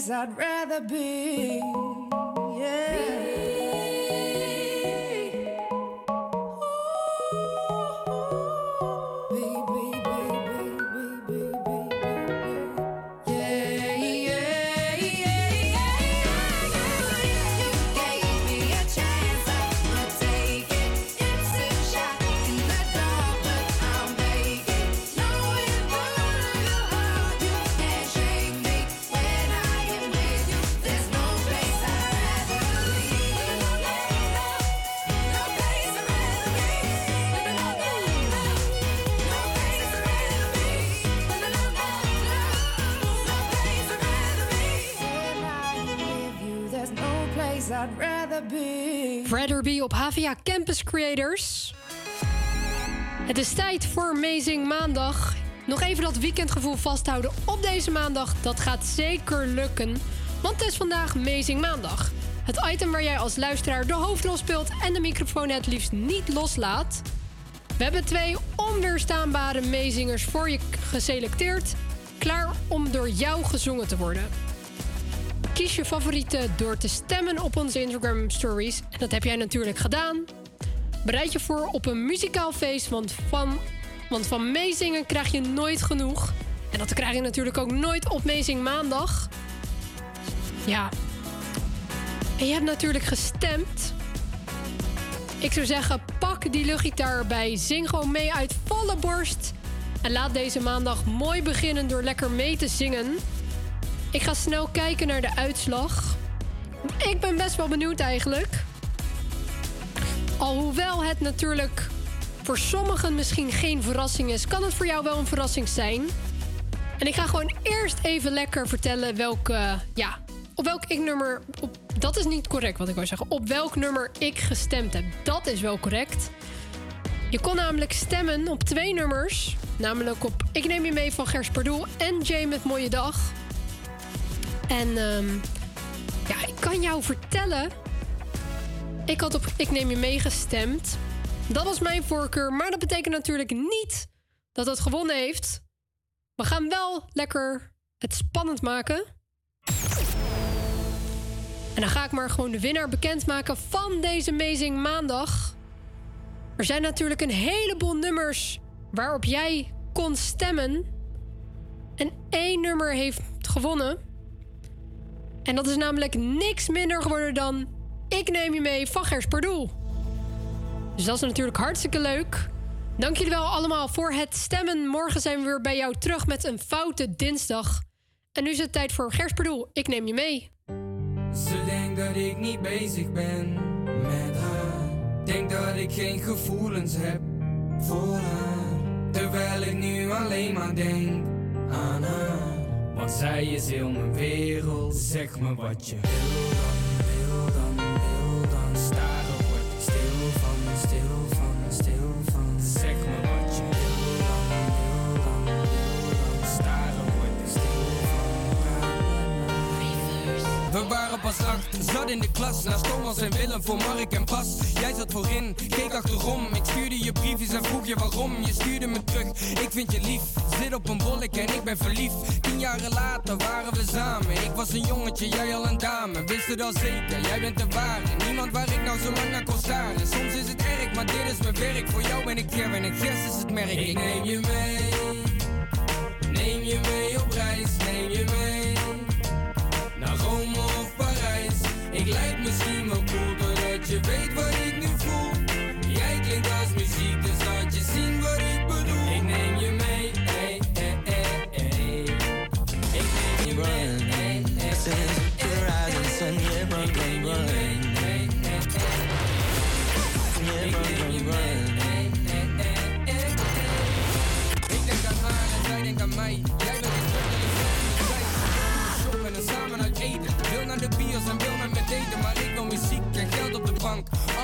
Place I'd rather be. Op HVA Campus Creators. Het is tijd voor Amazing Maandag. Nog even dat weekendgevoel vasthouden op deze maandag. Dat gaat zeker lukken. Want het is vandaag Amazing Maandag. Het item waar jij als luisteraar de hoofdrol speelt en de microfoon het liefst niet loslaat. We hebben twee onweerstaanbare meezingers voor je geselecteerd. Klaar om door jou gezongen te worden. Kies je favoriete door te stemmen op onze Instagram stories. En dat heb jij natuurlijk gedaan. Bereid je voor op een muzikaal feest, want van, want van meezingen krijg je nooit genoeg. En dat krijg je natuurlijk ook nooit op Meezing Maandag. Ja. En je hebt natuurlijk gestemd. Ik zou zeggen, pak die luchtgitaar erbij. Zing mee uit volle borst. En laat deze maandag mooi beginnen door lekker mee te zingen. Ik ga snel kijken naar de uitslag. Ik ben best wel benieuwd eigenlijk. Alhoewel het natuurlijk voor sommigen misschien geen verrassing is, kan het voor jou wel een verrassing zijn. En ik ga gewoon eerst even lekker vertellen welke, ja, op welk ik nummer. Op, dat is niet correct wat ik wou zeggen. Op welk nummer ik gestemd heb. Dat is wel correct. Je kon namelijk stemmen op twee nummers. Namelijk op Ik Neem Je Mee van Gers Pardoel en Jay met Mooie Dag. En ehm, ja, ik kan jou vertellen. Ik had op Ik Neem Je Mee gestemd. Dat was mijn voorkeur, maar dat betekent natuurlijk niet dat het gewonnen heeft. We gaan wel lekker het spannend maken. En dan ga ik maar gewoon de winnaar bekendmaken van deze Amazing Maandag. Er zijn natuurlijk een heleboel nummers waarop jij kon stemmen. En één nummer heeft gewonnen. En dat is namelijk niks minder geworden dan Ik Neem Je Mee van Gers. Dus dat is natuurlijk hartstikke leuk. Dank jullie wel allemaal voor het stemmen. Morgen zijn we weer bij jou terug met een foute dinsdag. En nu is het tijd voor Gers Pardoel. Ik neem je mee. Ze denkt dat ik niet bezig ben met haar. Denk dat ik geen gevoelens heb voor haar. Terwijl ik nu alleen maar denk aan haar. Want zij is heel mijn wereld. Zeg me wat je wil dan, wil dan, wil dan. Staren word ik stil van, stil van, stil van. Zeg me wat je We waren pas acht, zat in de klas. Naast Thomas en Willem voor Mark en Bas. Jij zat voorin, keek achterom. Ik stuurde je briefjes en vroeg je waarom. Je stuurde me terug, ik vind je lief. Zit op een bollek en ik ben verliefd. Tien jaren later waren we samen. Ik was een jongetje, jij al een dame. Wist het al zeker, jij bent de ware. Niemand waar ik nou zo lang naar kon staren. Soms is het erg, maar dit is mijn werk. Voor jou ben ik Kevin en Gers is het merk. Ik neem je mee. Neem je mee op reis, neem je mee Ik lijk misschien wel cool Doordat je weet wat ik nu voel. Jij klinkt als muziek, dus laat je zien wat ik bedoel. Ik neem je mee, ey, ey, ey, ey. Ik neem je mee, ey, ey, Since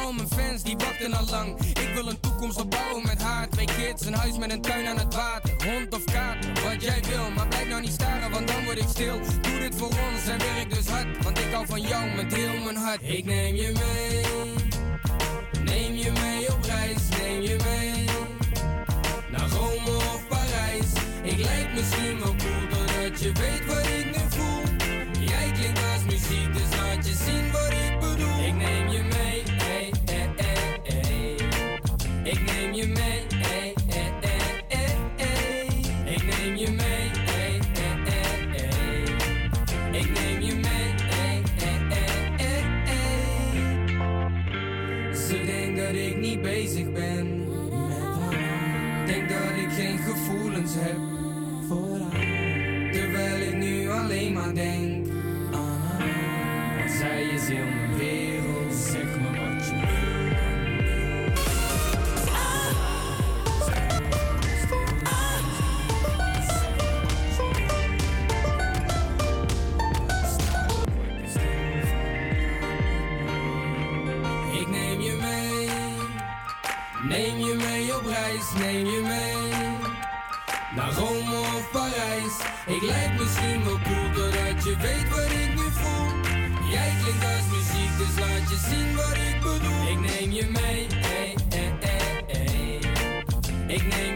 Al mijn fans die wachten al lang. Ik wil een toekomst opbouwen met haar. Twee kids, een huis met een tuin aan het water. Hond of kaart, wat jij wil. Maar blijf nou niet staren, want dan word ik stil. Doe dit voor ons en werk dus hard. Want ik hou van jou met heel mijn hart. Ik neem je mee. Neem je mee op reis, neem je mee. Naar Rome of Parijs. Ik lijk misschien wel cool doordat je weet wat ik nu voel. Jij klinkt als muziek, dus laat je zien wat ik bedoel. Ik neem voor haar. Terwijl ik nu alleen maar denk dus laat je zien wat ik bedoel Ik neem je mee, ey, ey, ey, ey. Ik neem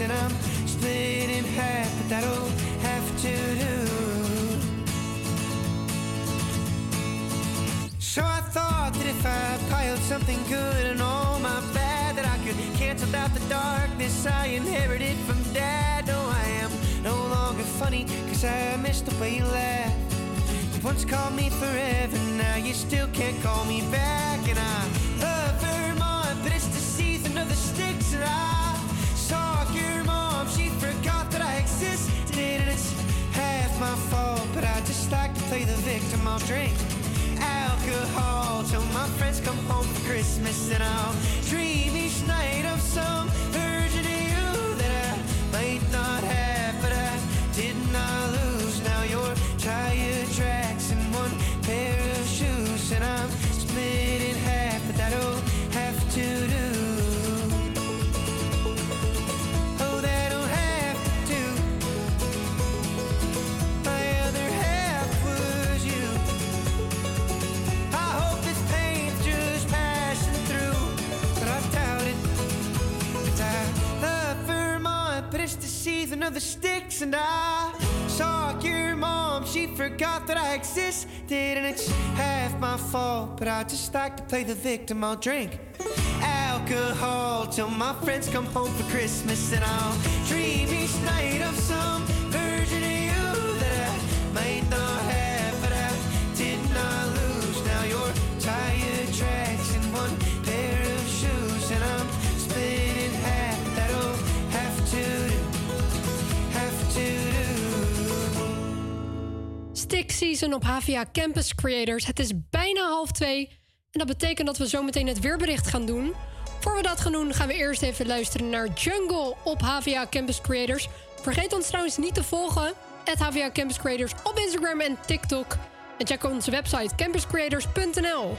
and I'm split in half, but that'll have to do. So I thought that if I piled something good and all my bad, that I could cancel out the darkness I inherited from dad. No, I am no longer funny, cause I missed the way you laughed. You once called me forever, now you still can't call me back. And I I'll drink. Alcohol till my friends come home for Christmas, and I'll dream each night of some and I saw your mom. She forgot that I existed, and it's half my fault. But I just like to play the victim. I'll drink alcohol till my friends come home for Christmas, and I'll dream each night of some version of you that I might not have, but I did not lose. Now your tire tracks Season op HVA Campus Creators. Het is bijna half twee. En dat betekent dat we zometeen het weerbericht gaan doen. Voor we dat gaan doen, gaan we eerst even luisteren naar Jungle op HVA Campus Creators. Vergeet ons trouwens niet te volgen. At HVA Campus Creators op Instagram en TikTok. En check onze website campuscreators.nl.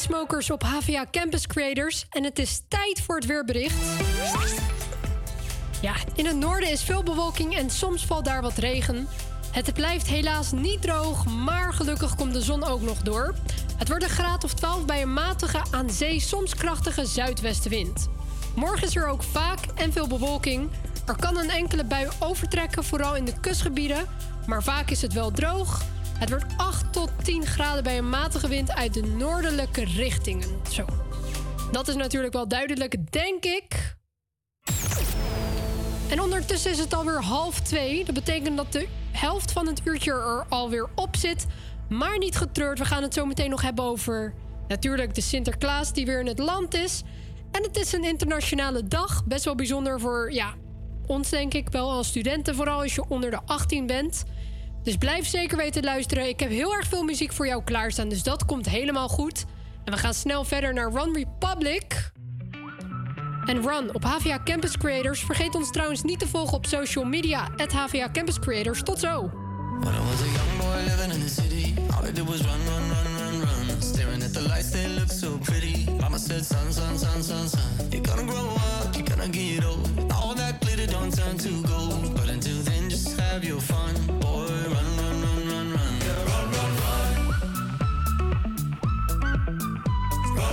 Chainsmokers op HVA Campus Creators. En het is tijd voor het weerbericht. Ja, in het noorden is veel bewolking en soms valt daar wat regen. Het blijft helaas niet droog, maar gelukkig komt de zon ook nog door. Het wordt een graad of 12 bij een matige, aan zee soms krachtige zuidwestenwind. Morgen is er ook vaak en veel bewolking. Er kan een enkele bui overtrekken, vooral in de kustgebieden. Maar vaak is het wel droog. Het wordt 8 tot 10 graden bij een matige wind uit de noordelijke richtingen. Zo. Dat is natuurlijk wel duidelijk, denk ik. En ondertussen is het alweer half twee. Dat betekent dat de helft van het uurtje er alweer op zit. Maar niet getreurd, we gaan het zo meteen nog hebben over... natuurlijk de Sinterklaas die weer in het land is. En het is een internationale dag. Best wel bijzonder voor, ja, ons denk ik wel als studenten. Vooral als je onder de 18 bent. Dus blijf zeker weten luisteren. Ik heb heel erg veel muziek voor jou klaarstaan. Dus dat komt helemaal goed. En we gaan snel verder naar Run Republic. En Run op HVA Campus Creators. Vergeet ons trouwens niet te volgen op social media. At HVA Campus Creators. Tot zo. When I was a young boy living in the city, all I did was run, run, run, run, run. Staring at the lights, they look so pretty. Mama said, son, son, son, son, son. You're gonna grow up, you're gonna get old. All that glitter don't turn to gold. But until then, just have your fun.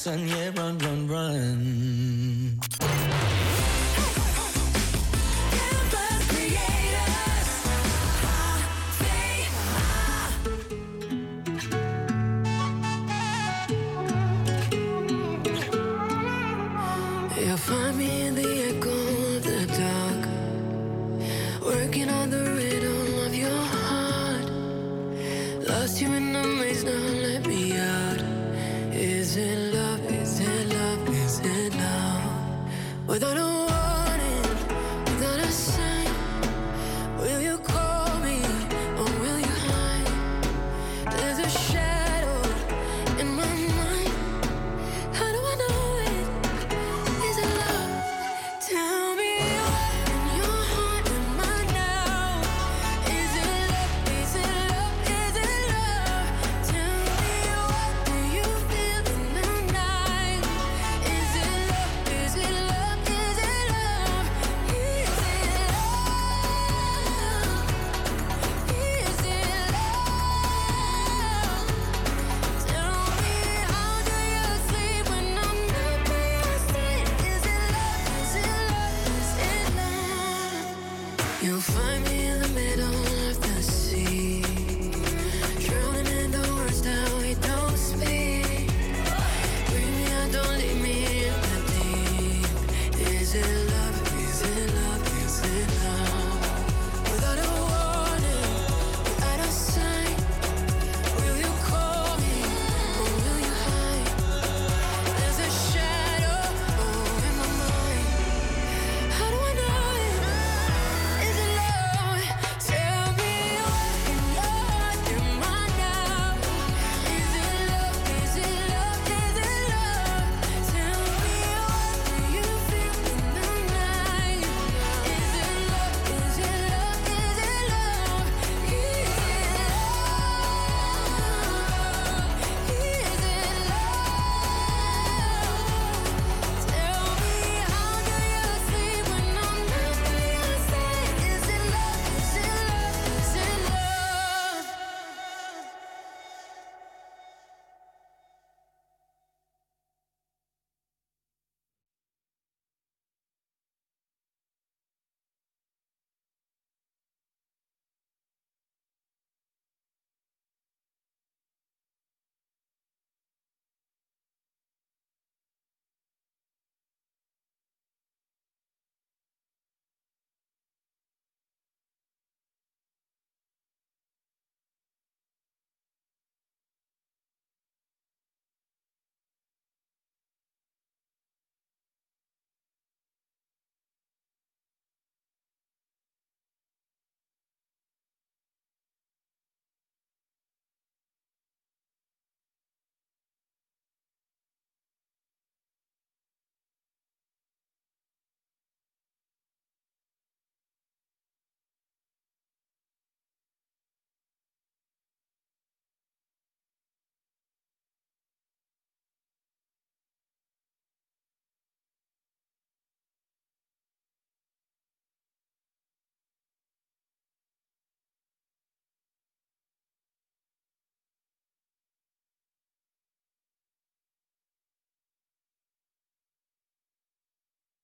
sun. Yeah, run, run, run.